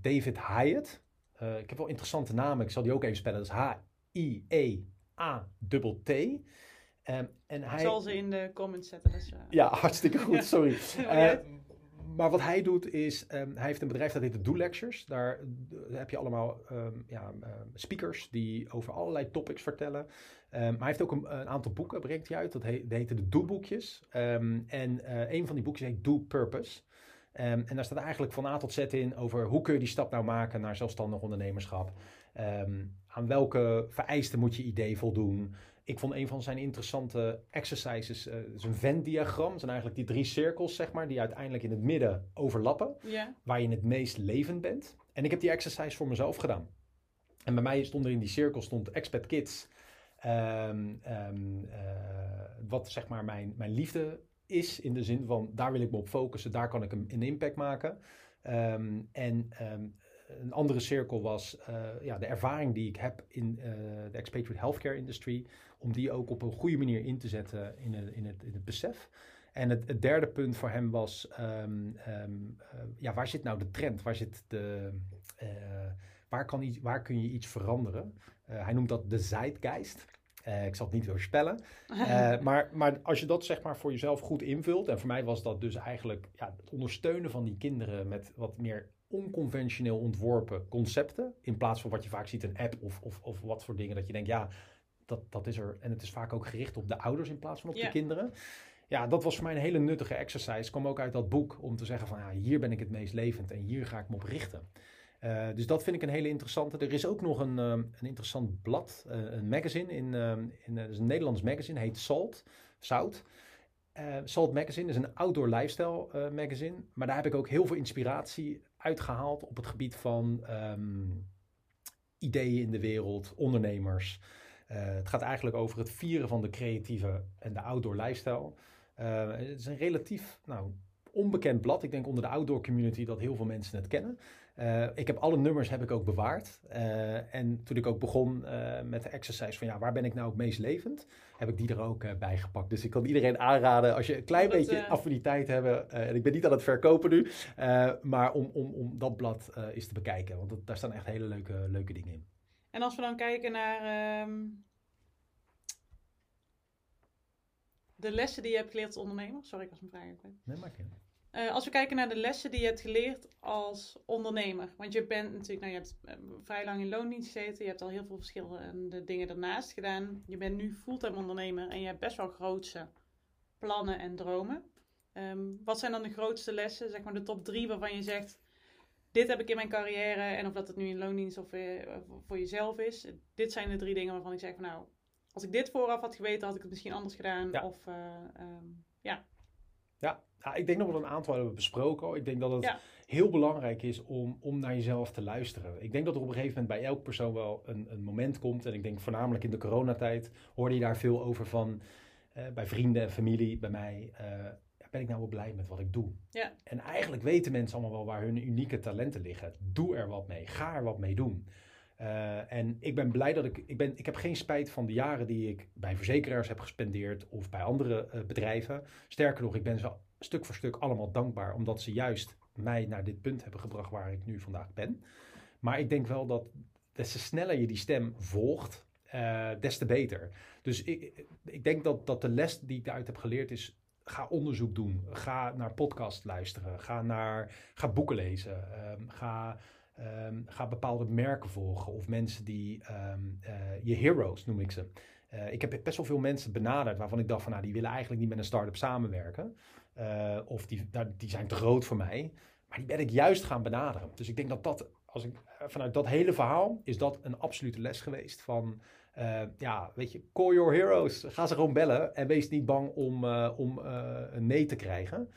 David Hyatt. ik heb wel interessante namen, ik zal die ook even spellen. Dat is H-I-E-A-T-T. Um, en hij... Zal ze in de comments zetten. Dus, uh... Ja, hartstikke goed, sorry. [LAUGHS] Uh, maar wat hij doet is, um, hij heeft een bedrijf dat heet de Do Lectures. Daar uh, heb je allemaal um, ja, speakers die over allerlei topics vertellen. maar hij heeft ook een, een, aantal boeken, brengt hij uit. Dat heet, heten de Do-boekjes. en uh, een van die boekjes heet Do Purpose. en daar staat eigenlijk van A tot Z in over hoe kun je die stap nou maken naar zelfstandig ondernemerschap. aan welke vereisten moet je idee voldoen. Ik vond een van zijn interessante exercises, uh, is een Venn-diagram. Het zijn eigenlijk die drie cirkels, zeg maar, die uiteindelijk in het midden overlappen. Waar je het meest levend bent. En ik heb die exercise voor mezelf gedaan. En bij mij stond er in die cirkel stond Expat Kids. Um, um, uh, wat zeg maar mijn, mijn liefde is. In de zin van, daar wil ik me op focussen. Daar kan ik een, een impact maken. Um, en een andere cirkel was uh, ja, de ervaring die ik heb in uh, de expatriate healthcare industry, om die ook op een goede manier in te zetten in, het, in, het, in het besef. En het, het, derde punt voor hem was, um, um, uh, ja, waar zit nou de trend? Waar, zit de, waar, kan iets, waar kun je iets veranderen? hij noemt dat de zeitgeist. ik zal het niet voorspellen. [LAUGHS] maar, maar als je dat zeg maar voor jezelf goed invult, en voor mij was dat dus eigenlijk ja, het ondersteunen van die kinderen met wat meer onconventioneel ontworpen concepten. In plaats van wat je vaak ziet, een app of, of, of wat voor dingen. Dat je denkt, ja, dat, dat is er. En het is vaak ook gericht op de ouders in plaats van op Ja. de kinderen. Ja, dat was voor mij een hele nuttige exercise. Kwam ook uit dat boek om te zeggen van, ja, hier ben ik het meest levend en hier ga ik me op richten. Uh, dus dat vind ik een hele interessante. Er is ook nog een, um, een interessant blad, uh, een magazine, in, um, in, uh, is een Nederlands magazine, heet Salt, Zout. Salt Magazine is een outdoor lifestyle magazine, maar daar heb ik ook heel veel inspiratie uitgehaald op het gebied van um, ideeën in de wereld, ondernemers. Het gaat eigenlijk over het vieren van de creatieve en de outdoor lifestyle. het is een relatief nou, onbekend blad. Ik denk onder de outdoor community dat heel veel mensen het kennen. Uh, ik heb alle nummers heb ik ook bewaard. Uh, en toen ik ook begon uh, met de exercise van ja, waar ben ik nou het meest levend, heb ik die er ook bij gepakt. Dus ik kan iedereen aanraden als je een klein dat, beetje affiniteit hebben. en ik ben niet aan het verkopen nu, maar om, om, om dat blad eens te bekijken. Want dat, daar staan echt hele leuke, leuke dingen in. En als we dan kijken naar um, de lessen die je hebt geleerd als ondernemer. Sorry, ik was een vraag kwijt. Nee, maar ik uh, als we kijken naar de lessen die je hebt geleerd als ondernemer. Want je bent natuurlijk, nou, je hebt uh, vrij lang in loondienst gezeten. Je hebt al heel veel verschillende dingen daarnaast gedaan. Je bent nu fulltime ondernemer en je hebt best wel grootse plannen en dromen. Um, wat zijn dan de grootste lessen, zeg maar de top drie waarvan je zegt... Dit heb ik in mijn carrière en of dat het nu in loondienst of uh, voor jezelf is. Dit zijn de drie dingen waarvan ik zeg van nou... Als ik dit vooraf had geweten, had ik het misschien anders gedaan. Ja. Of um, ja, ja, nou, ik denk dat we een aantal hebben besproken. Ik denk dat het heel belangrijk is om, om naar jezelf te luisteren. Ik denk dat er op een gegeven moment bij elk persoon wel een, een moment komt. En ik denk voornamelijk in de coronatijd hoorde je daar veel over van. Uh, bij vrienden en familie, bij mij. Uh, ben ik nou wel blij met wat ik doe? Ja. En eigenlijk weten mensen allemaal wel waar hun unieke talenten liggen. Doe er wat mee. Ga er wat mee doen. Uh, en ik ben blij dat ik, ik, ben, ik heb geen spijt van de jaren die ik bij verzekeraars heb gespendeerd of bij andere uh, bedrijven. Sterker nog, ik ben ze stuk voor stuk allemaal dankbaar, omdat ze juist mij naar dit punt hebben gebracht waar ik nu vandaag ben. Maar ik denk wel dat des te sneller je die stem volgt, uh, des te beter. Dus ik, ik denk dat, dat de les die ik daaruit heb geleerd is, ga onderzoek doen. Ga naar podcast luisteren. Ga, naar, ga boeken lezen. Um, ga, um, ga bepaalde merken volgen. Of mensen die, um, uh, je heroes noem ik ze. Uh, ik heb best wel veel mensen benaderd waarvan ik dacht van nou, die willen eigenlijk niet met een start-up samenwerken. Uh, of die, die zijn te groot voor mij. Maar die ben ik juist gaan benaderen. Dus ik denk dat dat, als ik, eh, vanuit dat hele verhaal, is dat een absolute les geweest van, uh, ja, weet je, call your heroes. Ga ze gewoon bellen en wees niet bang om, uh, om een nee te krijgen.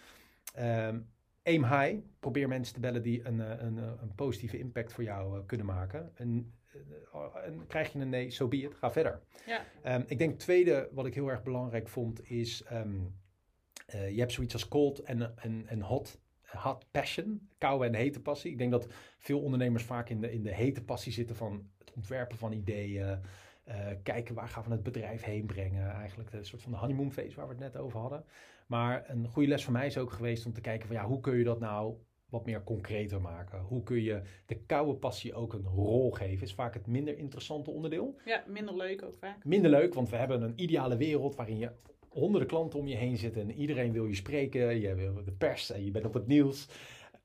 Um, aim high. Probeer mensen te bellen die een, een, een positieve impact voor jou kunnen maken. En, en, krijg je een nee, zo so be it. Ga verder. Ja. Um, ik denk het tweede wat ik heel erg belangrijk vond is... Um, uh, je hebt zoiets als cold en, en, en hot, hot passion, koude en hete passie. Ik denk dat veel ondernemers vaak in de, in de hete passie zitten van het ontwerpen van ideeën. Uh, kijken waar gaan we het bedrijf heen brengen. Eigenlijk een soort van de honeymoon phase waar we het net over hadden. Maar een goede les voor mij is ook geweest om te kijken van ja, hoe kun je dat nou wat meer concreter maken? Hoe kun je de koude passie ook een rol geven? Is vaak het minder interessante onderdeel. Ja, minder leuk ook vaak. Minder leuk, want we hebben een ideale wereld waarin je honderden klanten om je heen zitten en iedereen wil je spreken. Je wil de pers en je bent op het nieuws.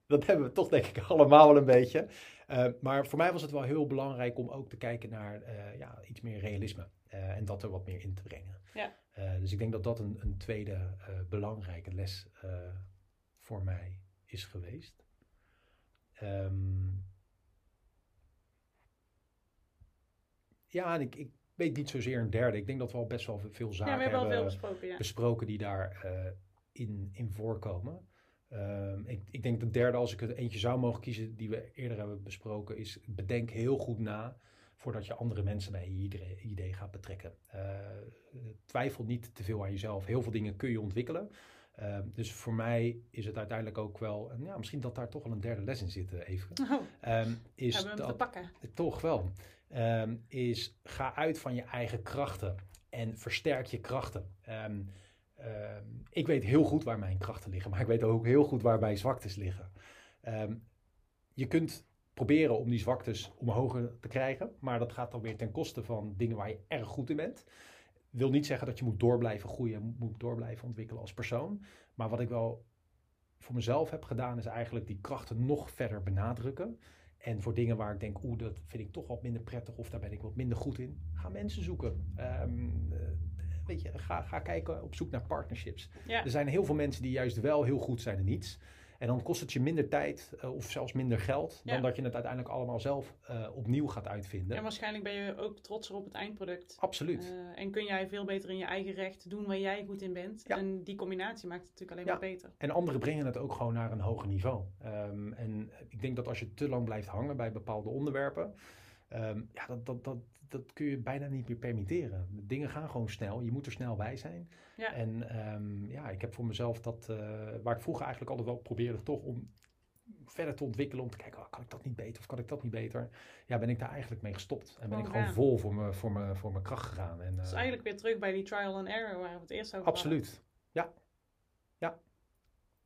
Dat hebben we toch denk ik allemaal wel een beetje. Uh, maar voor mij was het wel heel belangrijk om ook te kijken naar uh, ja, iets meer realisme. Uh, en dat er wat meer in te brengen. Ja. dus ik denk dat dat een, een tweede belangrijke les voor mij is geweest. Um, ja, en ik, ik weet niet zozeer een derde. Ik denk dat we al best wel veel zaken ja, we hebben, besproken, ja. besproken die daar uh, in, in voorkomen. Um, ik, ik denk de derde, als ik het eentje zou mogen kiezen, die we eerder hebben besproken, is bedenk heel goed na voordat je andere mensen bij je idee, gaat betrekken. Uh, twijfel niet te veel aan jezelf. Heel veel dingen kun je ontwikkelen. Uh, dus voor mij is het uiteindelijk ook wel, ja, misschien dat daar toch wel een derde les in zit, even. Oh, um, is hebben we hem dat, te pakken. Toch wel. Um, is ga uit van je eigen krachten en versterk je krachten. Um, um, ik weet heel goed waar mijn krachten liggen, maar ik weet ook heel goed waar mijn zwaktes liggen. je kunt proberen om die zwaktes omhoog te krijgen, maar dat gaat dan weer ten koste van dingen waar je erg goed in bent. Wil niet zeggen dat je moet door blijven groeien, moet door blijven ontwikkelen als persoon. Maar wat ik wel voor mezelf heb gedaan, is eigenlijk die krachten nog verder benadrukken. En voor dingen waar ik denk, oeh, dat vind ik toch wat minder prettig of daar ben ik wat minder goed in, ga mensen zoeken. Weet je, ga, ga kijken op zoek naar partnerships. Ja. Er zijn heel veel mensen die juist wel heel goed zijn in iets. En dan kost het je minder tijd uh, of zelfs minder geld Ja. dan dat je het uiteindelijk allemaal zelf uh, opnieuw gaat uitvinden. En waarschijnlijk ben je ook trotser op het eindproduct. Absoluut. Uh, en kun jij veel beter in je eigen recht doen waar jij goed in bent. Ja. En die combinatie maakt het natuurlijk alleen Ja. maar beter. En anderen brengen het ook gewoon naar een hoger niveau. Um, en ik denk dat als je te lang blijft hangen bij bepaalde onderwerpen, um, ja, dat, dat, dat, dat kun je bijna niet meer permitteren. Dingen gaan gewoon snel, je moet er snel bij zijn. Ja. En um, ja, ik heb voor mezelf dat, uh, waar ik vroeger eigenlijk altijd wel probeerde toch om verder te ontwikkelen, om te kijken, oh, kan ik dat niet beter of kan ik dat niet beter? Ja, ben ik daar eigenlijk mee gestopt. En ben Oh, ik gewoon ja. vol voor mijn voor voor me kracht gegaan. En, Dus uh, eigenlijk weer terug bij die trial and error waar we het eerst over absoluut. Ja, hadden.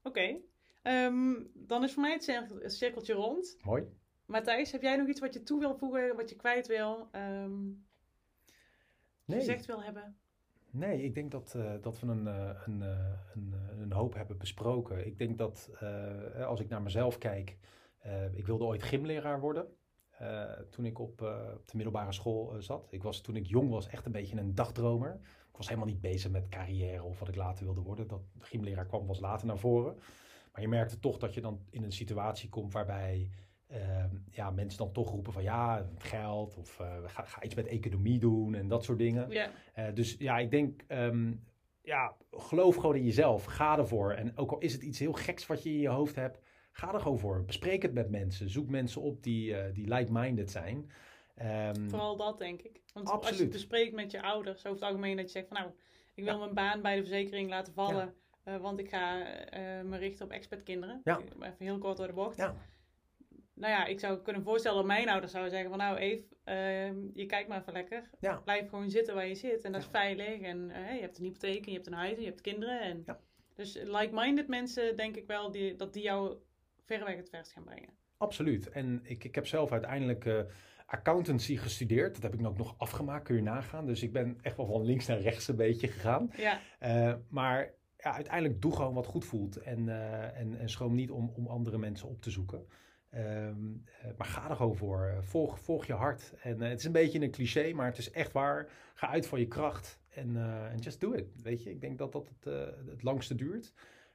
Oké. Ehm, dan is voor mij het cirkeltje rond. mooi. Matthijs, heb jij nog iets wat je toe wil voegen, wat je kwijt wil, ehm Nee. gezegd wil hebben? Nee, ik denk dat, eh, dat we een, eh, een, eh, een, een hoop hebben besproken. Ik denk dat als ik naar mezelf kijk, ik wilde ooit gymleraar worden. toen ik op, op de middelbare school zat. Ik was toen ik jong was echt een beetje een dagdromer. Ik was helemaal niet bezig met carrière of wat ik later wilde worden. Dat gymleraar kwam was later naar voren. Maar je merkte toch dat je dan in een situatie komt waarbij ehm, ja, mensen dan toch roepen van ja, geld of eh, ga, ga iets met economie doen en dat soort dingen. Ja, Eh, dus ja, ik denk, ehm, ja, geloof gewoon in jezelf. Ga ervoor. En ook al is het iets heel geks wat je in je hoofd hebt, ga er gewoon voor. Bespreek het met mensen. Zoek mensen op die, eh, die like-minded zijn. Ehm, vooral dat denk ik. Want als je het bespreekt met je ouders, over het algemeen dat je zegt van nou, ik wil Ja. mijn baan bij de verzekering laten vallen, want ik ga me richten op expatkinderen. Ja. Even heel kort door de bocht. Ja. Nou ja, ik zou kunnen voorstellen dat mijn ouders zouden zeggen van nou Eve, ehm, je kijkt maar even lekker. Ja. Blijf gewoon zitten waar je zit en dat is veilig en eh, je hebt een hypotheek en je hebt een huis en je hebt kinderen. En... Ja. Dus like-minded mensen denk ik wel die, dat die jou verreweg het verst gaan brengen. Absoluut. En ik, ik heb zelf uiteindelijk eh, accountancy gestudeerd. Dat heb ik ook nog afgemaakt, kun je nagaan. Dus ik ben echt wel van links naar rechts een beetje gegaan. Ja, Eh, maar ja, uiteindelijk doe gewoon wat goed voelt. En, en, en schroom niet om, om andere mensen op te zoeken. Ehm, eh, maar ga er gewoon voor. Eh, Volg, volg je hart. En eh, het is een beetje een cliché, maar het is echt waar. Ga uit van je kracht. En just do it. Weet je, ik denk dat dat het, het langste duurt.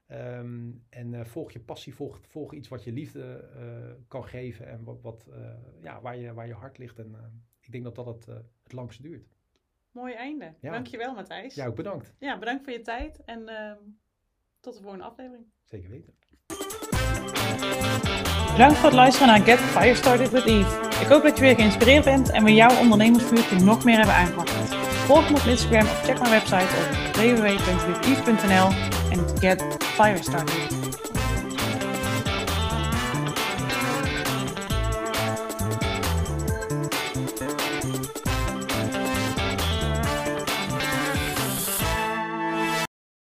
Ehm, en volg je passie, volg, volg iets wat je liefde kan geven. En wat, wat, ja, waar, je, waar je hart ligt. En ik denk dat dat het, het langste duurt. mooi einde. Ja. Dankjewel Matthijs. Ja, ook bedankt. Ja, bedankt voor je tijd en ehm, tot de volgende aflevering. Zeker weten. Bedankt voor het luisteren naar Get Fire Started with Eve. Ik hoop dat je weer geïnspireerd bent en we jouw ondernemersvuurtje nog meer hebben aangewakkerd. Volg me op Instagram of check mijn website op www.witheve.nl en get fire started.